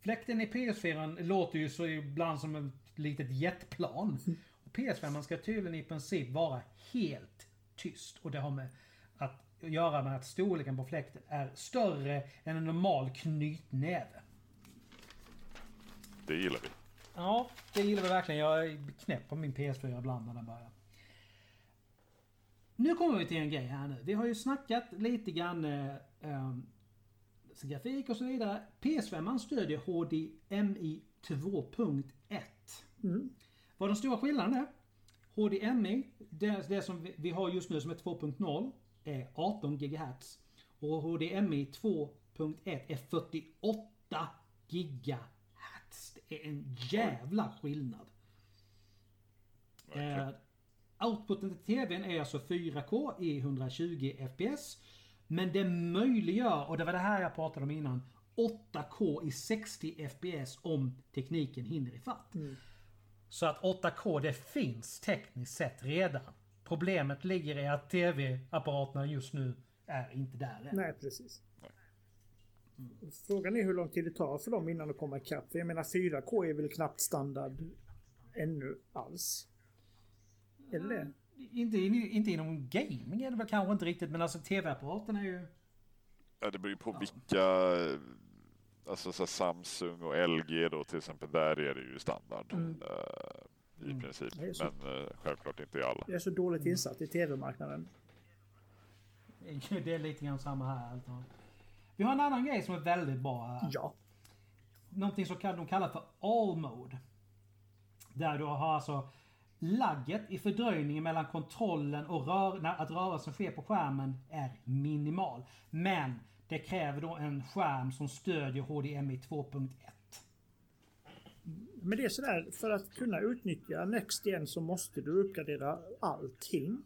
Fläkten i PS4 låter ju så ibland som ett litet jetplan. Och PS5 ska tydligen i princip vara helt tyst. Och det har med att göra med att storleken på fläkten är större än en normal knytnäve. Det gillar vi. Ja, det gillar vi verkligen. Jag är knäpp på min PS4 ibland när den börjar. Nu kommer vi till en grej här nu. Vi har ju snackat lite grann eh, ehm, grafik och så vidare. PS5 stödjer HDMI 2.1. Mm. Vad den stora skillnaden är? HDMI, det, det som vi, har just nu som är 2.0, är 18 GHz. Och HDMI 2.1 är 48 GHz. Det är en jävla skillnad. Eh, outputen till TVn är alltså 4K i 120 FPS. Men det möjliggör, och det var det här jag pratade om innan, 8K i 60 FPS om tekniken hinner ifatt. Så att 8K det finns tekniskt sett redan. Problemet ligger i att TV-apparaterna just nu är inte där än. Nej, precis. Frågan är hur lång tid det tar för dem innan de kommer ikapp. Jag menar 4K är väl knappt standard ännu alls. Är det det? Inte, inte inom gaming är det väl kanske inte riktigt, men alltså TV-apparaterna är ju... Ja, det beror ju på vilka, alltså så här Samsung och LG då till exempel, där är det ju standard Mm. eh, i Mm. princip. Så. Men eh, självklart inte i alla. Jag är så dåligt insatt i TV-marknaden. Det är lite grann samma här. Alltså. Vi har en annan grej som är väldigt bra här. Ja. Någonting som de kallar för all mode. Där du har alltså lagget i fördröjningen mellan kontrollen och rör, när, att rörelsen sker på skärmen är minimal. Men det kräver då en skärm som stödjer HDMI 2.1. Men det är sådär, för att kunna utnyttja Next Gen så måste du uppgradera allting.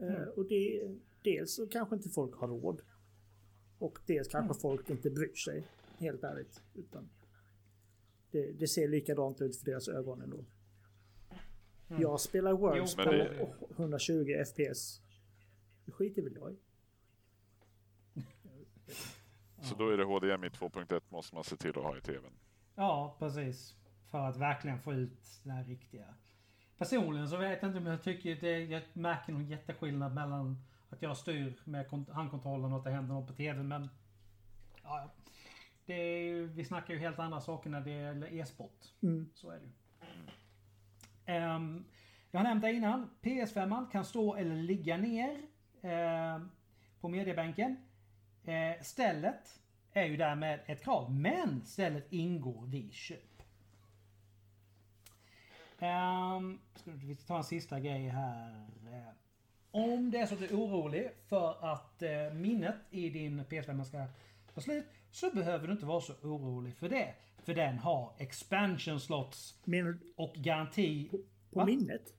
Eh, och det, dels så kanske inte folk har råd. Och dels kanske folk inte bryr sig, helt ärligt. Utan det, det ser likadant ut för deras ögon ändå. Jag spelar Words Jo, på det- 120 FPS. Det skiter väl jag i. Så då är det HDMI 2.1 måste man se till att ha i TVn. Ja, precis. För att verkligen få ut det här riktiga. Personligen så vet jag inte om jag tycker det, jag märker någon jätteskillnad mellan att jag styr med kont- handkontrollen och att det händer något på TV men... Ja, det vi snackar ju helt andra saker när det gäller e-sport. Mm. Så är det ju. Ehm, jag har nämnt det innan. PS5 kan stå eller ligga ner ehm, på mediebänken. Eh, stället är ju därmed ett krav, men stället ingår vid köp. Um, ska vi ta en sista grej här. Eh, Om det är så att du är orolig för att eh, minnet i din PS5 ska ta slut så behöver du inte vara så orolig för det. För den har expansion slots och garanti. på Va? minnet?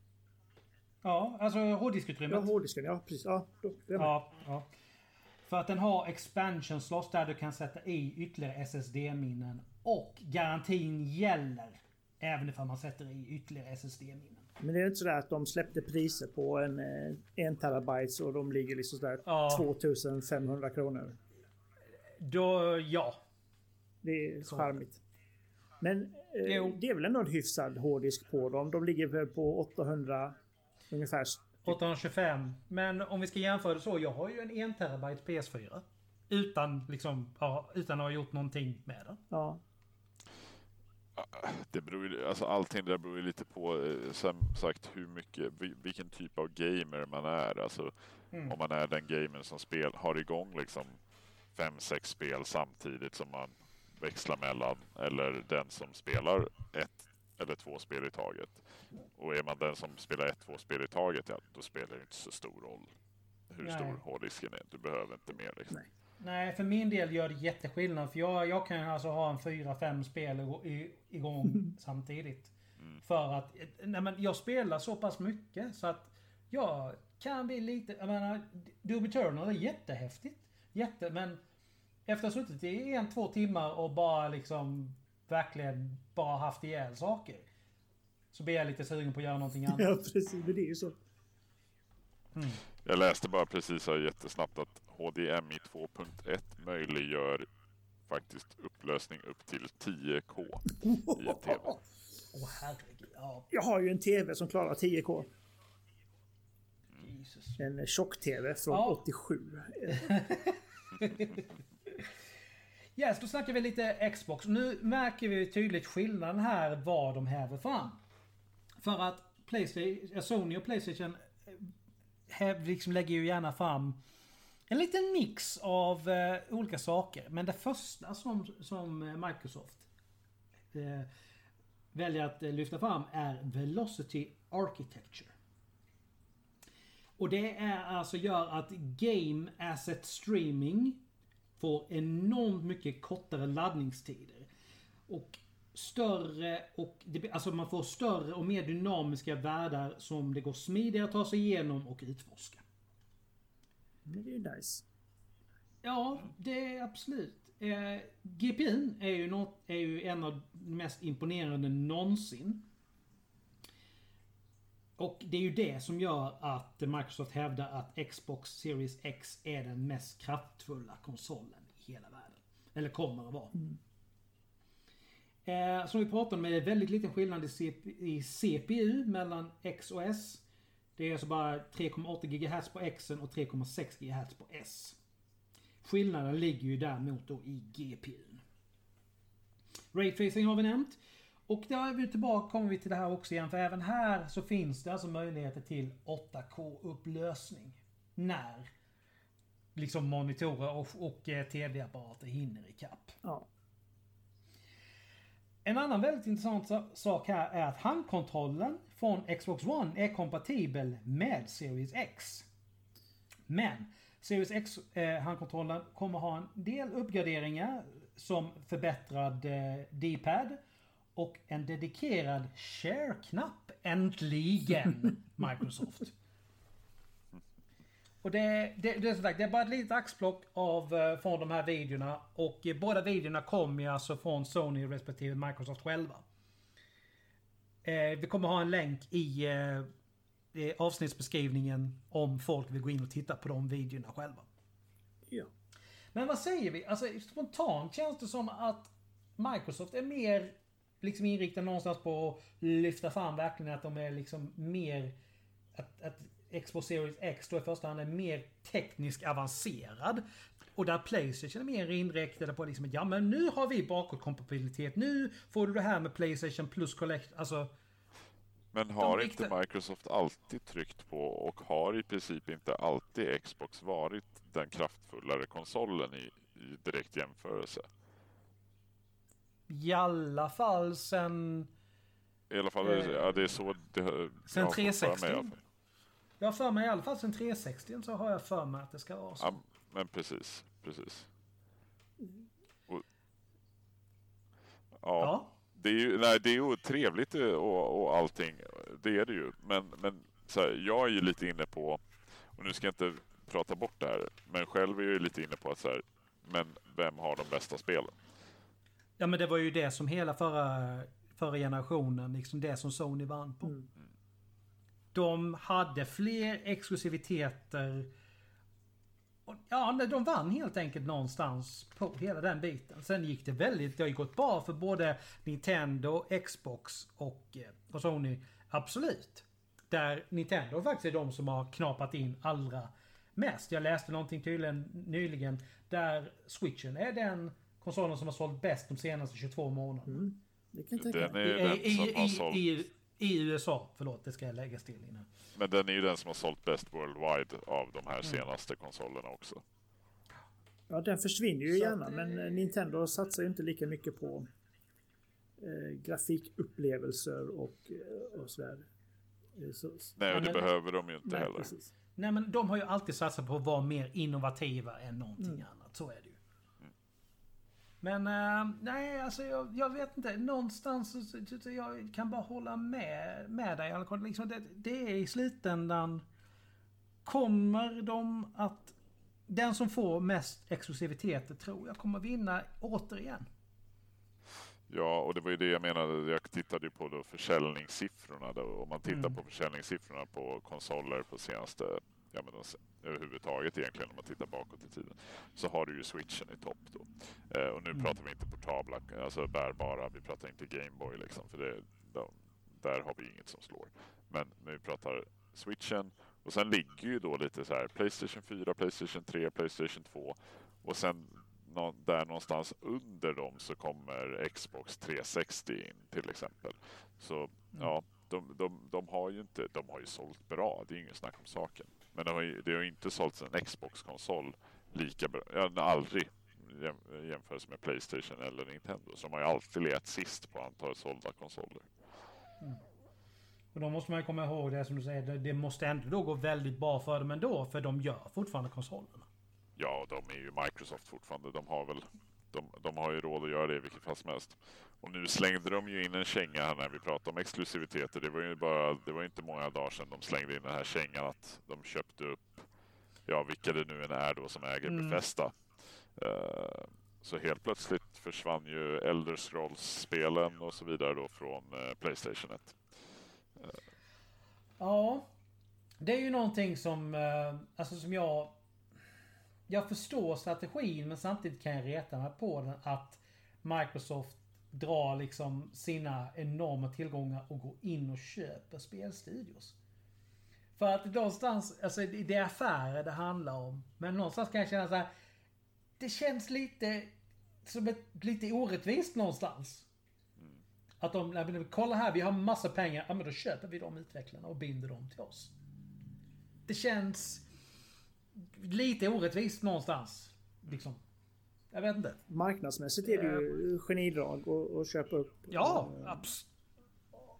Ja, alltså Ja, hårddiskutrymmet. hårddisken. Ja, precis. Ja, då. Ja, ja. För att den har expansion slots där du kan sätta i ytterligare SSD-minnen. Och garantin gäller även ifall man sätter i ytterligare SSD-minnen. Men det är inte sådär att de släppte priser på en, eh, en terabyte och de ligger liksom sådär Ja. 2500 kronor. Då, ja. Det är Så. charmigt. Men eh, det är väl ändå en hyfsad hårddisk på dem. De ligger väl på 800 ungefär. 825. Men om vi ska jämföra det så, jag har ju en 1 terabyte PS4. Utan liksom, ja, utan att ha gjort någonting med den. Ja, Det beror ju, alltså allting där beror ju lite på eh, som sagt hur mycket, vi- vilken typ av gamer man är. Alltså Mm. om man är den gamer som spel, har igång liksom fem, sex spel samtidigt som man växlar mellan. Eller den som spelar ett eller två spel i taget. Och är man den som spelar ett, två spel i taget, ja då spelar det inte så stor roll hur Nej. stor hårddisken är. Du behöver inte mer liksom. Nej. Nej, för min del gör det jätteskillnad. För jag, jag kan ju alltså ha en fyra, fem spel i- igång samtidigt. För att nej men jag spelar så pass mycket så att jag kan bli lite... Jag menar, Doom Eternal är jättehäftigt. Jätte, men efter att ha suttit i en, två timmar och bara liksom verkligen bara haft ihjäl saker. Så blir jag lite sugen på att göra någonting annat. ja precis. Men det är ju så. Jag läste bara precis här jättesnabbt att HDMI 2.1 möjliggör faktiskt upplösning upp till 10K i en TV. Åh herregud. Ja, Jag har ju en TV som klarar 10K. Jesus. En tjock-TV från Ja. 87. Yes, då snackar vi lite Xbox. Nu märker vi tydligt skillnaden här vad de häver fram. För att Playstation, eh, Sony och Playstation eh, liksom lägger ju gärna fram en liten mix av eh, olika saker. Men det första som, som eh, Microsoft eh, väljer att lyfta fram är Velocity Architecture. Och det är alltså gör att Game Asset Streaming får enormt mycket kortare laddningstider. Och större och det, alltså man får större och mer dynamiska världar som det går smidigare att ta sig igenom och utforska. Men det är ju nice. Ja, det är absolut. Eh, GPUn är ju, något, är ju en av de mest imponerande någonsin. Och det är ju det som gör att Microsoft hävdar att Xbox Series X är den mest kraftfulla konsolen i hela världen. Eller kommer att vara. Eh, som vi pratade om är det väldigt liten skillnad i, CP, i CPU mellan X och S. Det är alltså bara 3,8 GHz på X och 3,6 GHz på S. Skillnaden ligger ju däremot då i GPUn. Raytracing har vi nämnt. Och där är vi tillbaka, kommer vi till det här också igen. För även här så finns det alltså möjligheter till 8K-upplösning. När liksom monitorer och, och eh, tv-apparater hinner ikapp. Ja. En annan väldigt intressant sa- sak här är att handkontrollen från Xbox One är kompatibel med Series X. Men Series X eh, kommer ha en del uppgraderingar som förbättrad eh, D-pad och en dedikerad share-knapp. Äntligen Microsoft. Och det, det, det, är som sagt, det är bara ett litet axplock av, eh, från de här videorna. Och eh, båda videorna kommer ju alltså från Sony respektive Microsoft själva. Eh, vi kommer ha en länk i eh, avsnittsbeskrivningen om folk vill gå in och titta på de videorna själva. ja. Men vad säger vi? Alltså spontant känns det som att Microsoft är mer liksom inriktad någonstans på att lyfta fram verkligen att de är liksom mer... Att, att Xbox Series X då i första hand är mer tekniskt avancerad. Och där Playstation är mer inriktade på liksom att ja men nu har vi bakåtkompatibilitet. Nu får du det här med Playstation plus Collect. Alltså Men har De inte Microsoft alltid tryckt på och har i princip inte alltid Xbox varit den kraftfullare konsolen i, i direkt jämförelse? I alla fall sen... I alla fall, Eh, ja det är så det sen jag har fått för mig 360. i alla fall. Jag har för mig i alla fall sen 360 så har jag för mig att det ska vara så. Ja, men precis, precis. Och, ja, Ja. Det är ju, nej, det är ju trevligt eh, och, och allting, det är det ju. Men, men så här, jag är ju lite inne på, och nu ska jag inte prata bort det här, men själv är jag ju lite inne på att så här, men vem har de bästa spelen? Ja men det var ju det som hela förra, förra generationen, liksom det som Sony vann på. Mm. De hade fler exklusiviteter. Och, Ja, de vann helt enkelt någonstans på hela den biten. Sen gick det väldigt, det har ju gått bra för både Nintendo, Xbox och, eh, och Sony. Absolut. Där Nintendo faktiskt är de som har knapat in allra mest. Jag läste någonting tydligen nyligen där switchen är den konsolen som har sålt bäst de senaste 22 månaderna. Mm. Det kan jag tänka Den är ju I, den i, som har sålt, i, I USA, förlåt det ska jag läggas till innan. men den är ju den som har sålt bäst worldwide av de Mm. här senaste konsolerna också. Ja, den försvinner ju Så gärna, att, men eh, Nintendo satsar ju inte lika mycket på eh, grafikupplevelser och, eh, och sådär. Eh, Så, Nej, och det men- behöver de ju inte nej, heller. precis. Nej men de har ju alltid satsat på att vara mer innovativa än någonting Mm. annat. Så är det ju. Men eh, nej, alltså jag, jag vet inte. Någonstans så, jag kan bara hålla med, med dig. Liksom det, det är i slutändan. Kommer de att... Den som får mest exklusiviteter tror jag kommer vinna återigen. Ja, och det var ju det jag menade. Jag tittade ju på då försäljningssiffrorna. Då. Om man tittar Mm. på försäljningssiffrorna på konsoler på senaste, ja men se- överhuvudtaget egentligen om man tittar bakåt i tiden, så har du ju switchen i topp då. Eh, och nu Mm. pratar vi inte portabla, alltså bärbara, vi pratar inte Gameboy liksom, för det, de, där har vi inget som slår. Men, vi pratar switchen och sen ligger ju då lite så här Playstation 4, Playstation 3, Playstation 2 och sen nå, där någonstans under dem så kommer Xbox 360 in till exempel. Så ja, de, de, de har ju inte, de har ju sålt bra, det är inget snack om saken. Men det har ju, det har inte sålts en Xbox-konsol lika bra, ja, aldrig jäm- jämfört med Playstation eller Nintendo. Så de har ju alltid legat sist på antalet sålda konsoler. Och då måste man ju komma ihåg det som du säger. Det, det måste ändå då gå väldigt bra för dem ändå. För de gör fortfarande konsolerna. Ja, de är ju Microsoft fortfarande. De har väl de, de har ju råd att göra det i vilket fall som helst. Och nu slängde de ju in en känga här när vi pratade om exklusiviteter. Det var ju bara, det var inte många dagar sedan de slängde in den här kängan att de köpte upp, ja vilka det nu än är då som äger Mm. Bethesda. Eh, så helt plötsligt försvann ju Elder Scrolls-spelen och så vidare då från eh, Playstation 1. Ja. Det är ju någonting som, eh, alltså som jag... Jag förstår strategin men samtidigt kan jag reta mig på den att Microsoft drar liksom sina enorma tillgångar och går in och köper spelstudios. För att någonstans, alltså det är affärer det handlar om. Men någonstans kan jag känna så här. Det känns lite som ett, lite orättvist någonstans. Att de, nej, men kolla här, vi har massa pengar. Ja men då köper vi de utvecklarna och binder dem till oss. Det känns lite orättvist någonstans. Liksom. Jag vet inte. Marknadsmässigt är det ju genidrag att- köpa upp. Ja, eh, abs-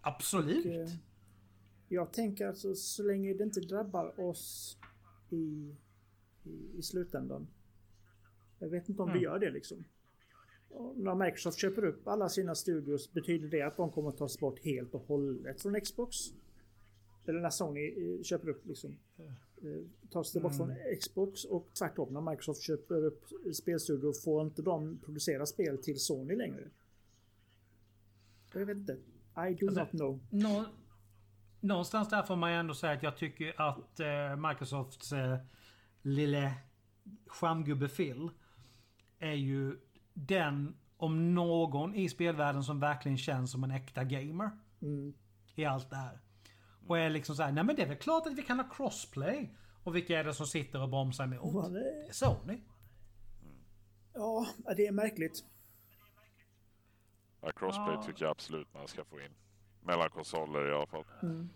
absolut. eh, Jag tänker alltså så länge det inte drabbar oss i, i, i slutändan. Jag vet inte om Mm. det gör det liksom. Och när Microsoft köper upp alla sina studios betyder det att de kommer att tas bort helt och hållet från Xbox? Eller när Sony eh, köper upp liksom. Eh, Tas det bort från Xbox och tvärtom när Microsoft köper upp spelstudior får inte de producera spel till Sony längre? Jag vet inte. I do Alltså, not know. Nå, någonstans där får man ändå säga att jag tycker att eh, Microsofts eh, lille skärmgubbe Phil är ju den om någon i spelvärlden som verkligen känns som en äkta gamer. Mm. I allt det här. Och är liksom såhär, nej men det är väl klart att vi kan ha crossplay. Och vilka är det som sitter och bromsar emot? Ja, det- Det är Sony. Ja, det är märkligt. Ja, crossplay Ja. tycker jag absolut man ska få in. Mellan konsoler i alla fall.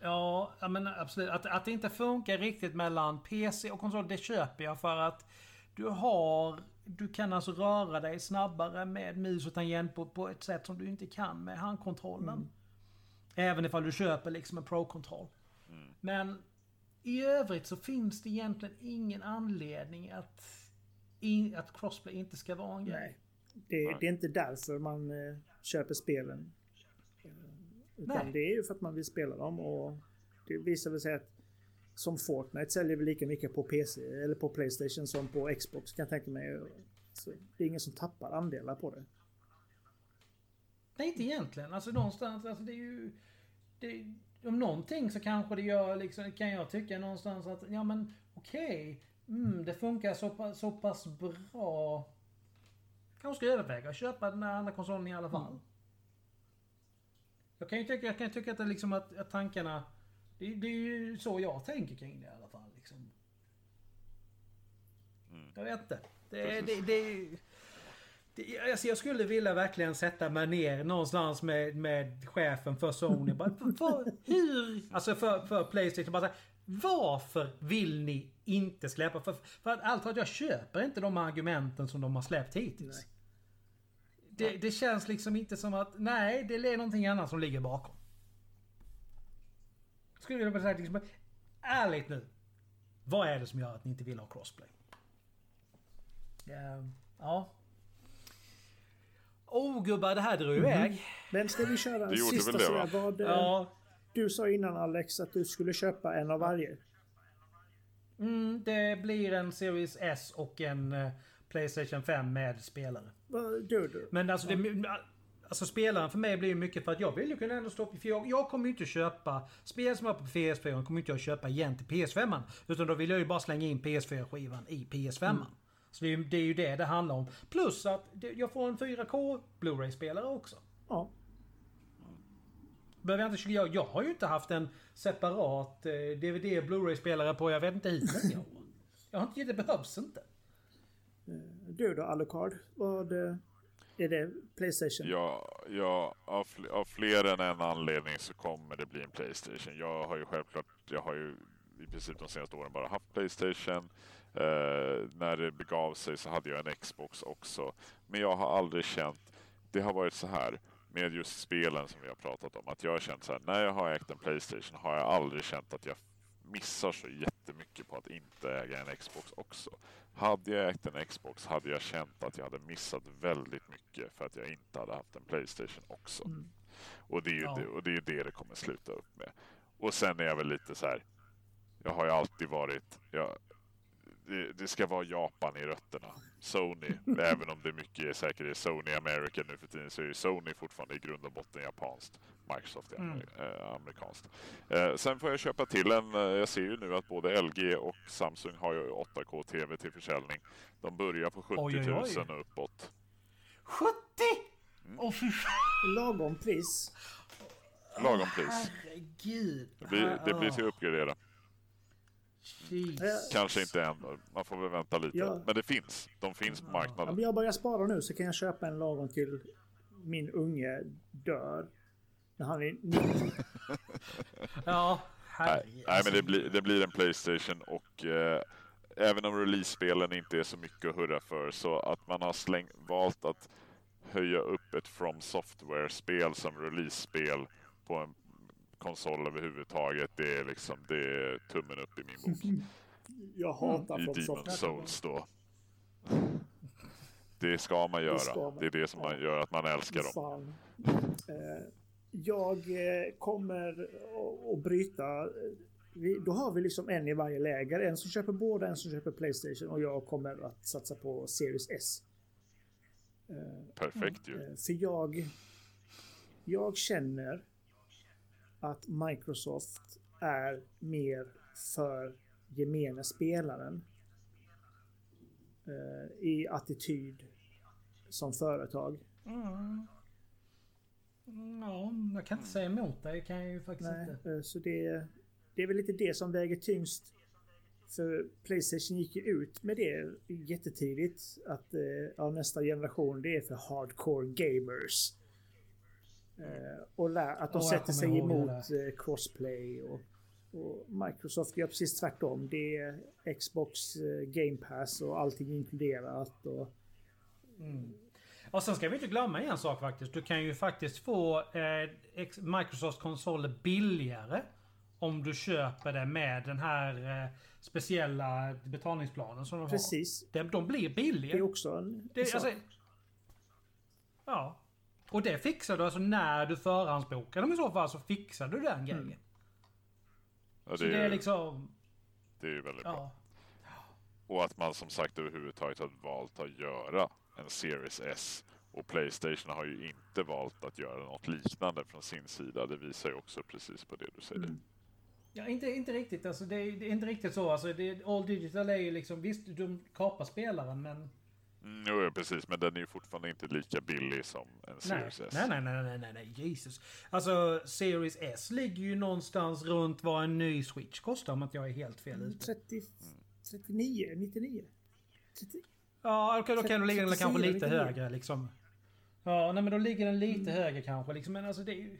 Ja, ja, men absolut. Att, att det inte funkar riktigt mellan PC och konsol, det köper jag för att du har... Du kan alltså röra dig snabbare med mus och tangent på, på ett sätt som du inte kan med handkontrollen. Även ifall du köper liksom en Pro-kontroll. Men i övrigt så finns det egentligen ingen anledning att, i, att crossplay inte ska vara en grej. Nej. Det, det är inte därför man eh, köper spelen. Utan Nej. det är ju för att man vill spela dem och det visar väl sig att som Fortnite säljer väl lika mycket på PC eller på Playstation som på Xbox kan jag tänka mig. Så det är ingen som tappar andelar på det. Nej, inte egentligen. Alltså någonstans, alltså det är ju... Det, om någonting så kanske det gör liksom, kan jag tycka någonstans att, ja men okej. mm, det funkar så, pass- så pass bra. Kanske ska överväga att köpa den här andra konsolen i alla fall. Jag kan ju tycka, jag kan tycka att, det liksom att, att tankarna... Det, det är ju så jag tänker kring det i alla fall. Liksom. Jag vet inte. Det, det, det, det, alltså jag skulle vilja verkligen sätta mig ner någonstans med, med chefen för Sony. Bara, vad, hur? Alltså för, för Playstation. Bara här, varför vill ni inte släppa? För, för att allt att jag köper inte de argumenten som de har släppt hittills. Nej. Det, det känns liksom inte som att, nej, det är någonting annat som ligger bakom. Skulle jag vilja säga liksom, ärligt nu. Vad är det som gör att ni inte vill ha crossplay? Ehm, ja. Oh gubbar, det här drog iväg. Men ska vi köra Det en sista det, sådär, va? vad... eh, Ja. Du sa innan Alex att du skulle köpa en av varje. Mm, det blir en Series S och en eh, Playstation 5 med spelare. Vad du du? Men alltså, det, alltså spelaren för mig blir ju mycket för att jag vill ju kunna ändå stå för jag, jag kommer ju inte köpa spel som är på PS4 kommer inte jag köpa igen till PS5. Utan då vill jag ju bara slänga in PS4-skivan i PS5. Så det är, ju, det är ju det det handlar om. Plus att jag får en 4K Blu-ray-spelare också. Ja. Behöver jag, inte, jag, jag har ju inte haft en separat eh, DVD Blu-ray-spelare på jag vet inte hur många år. Jag har inte, det behövs inte. Du då Alucard? Vad... eh, Är det Playstation? Ja, ja av, fl- av fler än en anledning så kommer det bli en Playstation. Jag har ju självklart, jag har ju i princip de senaste åren bara haft Playstation. Eh, när det begav sig så hade jag en Xbox också. Men jag har aldrig känt, det har varit så här med just spelen som vi har pratat om. Att jag har känt så här, när jag har ägt en Playstation har jag aldrig känt att jag missar så jättemycket på att inte äga en Xbox också. Hade jag ägt en Xbox hade jag känt att jag hade missat väldigt mycket för att jag inte hade haft en Playstation också. Mm. Och, det är ju Ja. det, och det är det det kommer sluta upp med. Och sen är jag väl lite så här. Jag har ju alltid varit, jag, det, det ska vara Japan i rötterna. Sony, även om det är mycket säkert är Sony America nu för tiden så är ju Sony fortfarande i grund och botten japanskt. Microsoft är Mm. eh, amerikanskt. Eh, sen får jag köpa till en, eh, jag ser ju nu att både LG och Samsung har ju 8K TV till försäljning. De börjar på 70 Oj, 000 oj, oj. och uppåt. 70! Mm. Åh fy fan! Lagom pris. Lagom pris. Herregud. Det blir, det blir till att uppgradera. Jesus. Kanske inte än, man får väl vänta lite. Ja. Men det finns, de finns på Ja, marknaden. men jag börjar spara nu så kan jag köpa en lagom till min unge dör. När han är 90. Ja, Nej, herregud. nej men det blir, det blir en Playstation och eh, även om release-spelen inte är så mycket att hurra för så att man har släng, valt att höja upp ett From Software-spel som release-spel på en konsol överhuvudtaget. Det är liksom, det är tummen upp i min bok. Jag hatar I från Demon. Souls då. Det ska man Det ska göra. man. Det är det som man gör att man älskar dem. Eh, jag eh, kommer att- bryta. eh, Vi, då har vi liksom en i varje läger. En som köper båda, en som köper Playstation och jag kommer att satsa på Series S. Eh, Perfekt ju. Eh, För jag, jag känner att Microsoft är mer för gemene spelaren eh, i attityd som företag. Mm. Ja, jag kan inte säga emot dig. kan jag ju faktiskt Nej, inte. eh, så det, det är väl lite det som väger tyngst. För Playstation gick ju ut med det jättetidigt. Att eh, ja, nästa generation det är för hardcore gamers. Eh, och lär, att de jag sätter sig emot eh, crossplay. Och, och Microsoft gör precis tvärtom. Det är Xbox eh, Game Pass och allting inkluderat. Och, Och sen ska vi inte glömma en sak faktiskt. Du kan ju faktiskt få eh, Microsofts konsoler billigare. Om du köper det med den här eh, speciella betalningsplanen som de precis. har. De, de blir billiga. Det är också en, Det, alltså, ja. Och det fixar du alltså när du förhandsbokar dem i så fall så fixar du den grejen. Ja, Så det, det är liksom... det är ju väldigt bra. Ja. Och att man som sagt överhuvudtaget har valt att göra en Series S Och Playstation har ju inte valt att göra något liknande från sin sida. Det visar ju också precis på det du säger. Mm. Ja, inte, inte riktigt. Alltså, det, är, det är inte riktigt så. Alltså, det, All Digital är ju liksom, visst de kapar spelaren men... Mm, jo, ja, precis, men den är ju fortfarande inte lika billig som en Nej, Series S. nej, nej, nej, nej, nej, nej, Jesus. Alltså, Series S ligger ju någonstans runt vad en ny Switch kostar om inte jag är helt fel ute. 30, 39, 99. 30, Ja, okej, då kan du ligga den 34, kanske lite 99. högre liksom. Ja, nej men då ligger den lite högre kanske liksom. Men alltså det är ju...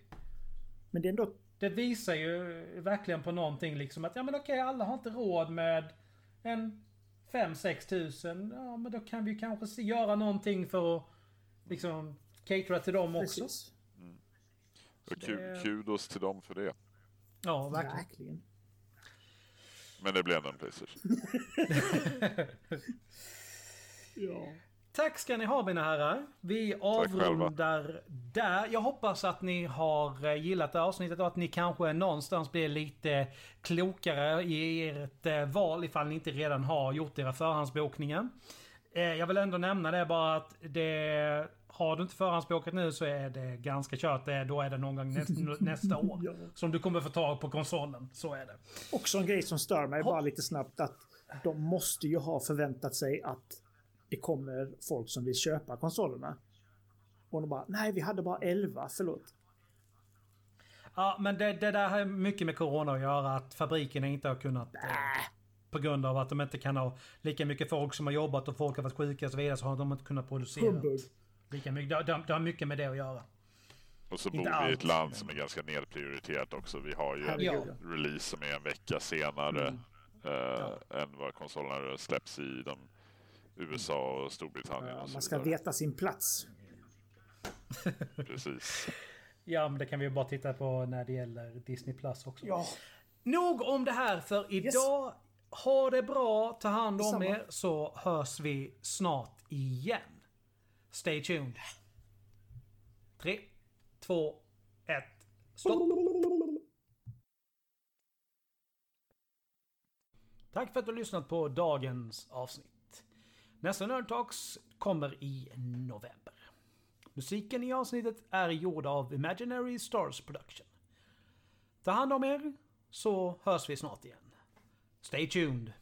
men det är ändå Det visar ju verkligen på någonting liksom att ja men okej alla har inte råd med en 5-6 tusen. Ja men då kan vi kanske göra någonting för att liksom catera till dem också. precis. Och det- ku- kudos till dem för det. Ja, verkligen. Verkligen. Men det blir ändå en Playstation. Ja. Tack ska ni ha mina herrar. Vi avrundar där. Jag hoppas att ni har eh, gillat det här avsnittet och att ni kanske någonstans blir lite klokare i ert eh, val ifall ni inte redan har gjort era förhandsbokningar. Eh, Jag vill ändå nämna det bara att det har du inte förhandsbokat nu så är det ganska kört. Då är det någon gång nästa, nästa år. Ja. Som du kommer få tag på konsolen. Så är det. Också en grej som stör mig bara lite snabbt att de måste ju ha förväntat sig att det kommer folk som vill köpa konsolerna. Och de bara, nej vi hade bara 11, förlåt. Ja, men det, det där har mycket med corona att göra. Att fabrikerna inte har kunnat... Eh, på grund av att de inte kan ha lika mycket folk som har jobbat och folk har varit sjuka och så vidare så har de inte kunnat producera Humbug. lika mycket. Det, det, det har mycket med det att göra. Och så Inte bor vi i ett land som är ganska nedprioriterat också. Vi har ju en Herregud, Ja. ja. release som är en vecka senare Mm. eh, än vad konsolerna släpps i de USA och Storbritannien. Och man ska veta sin plats. Precis. Ja, men det kan vi ju bara titta på när det gäller Disney Plus också. Ja, Nog om det här för idag. Ha det bra, ta hand om er så hörs vi snart igen. Stay tuned. 3, 2, 1, stopp. Tack för att du har lyssnat på dagens avsnitt. Nästa Nerd Talks kommer i november. Musiken i avsnittet är gjord av Imaginary Stars Production. Ta hand om er, så hörs vi snart igen. Stay tuned!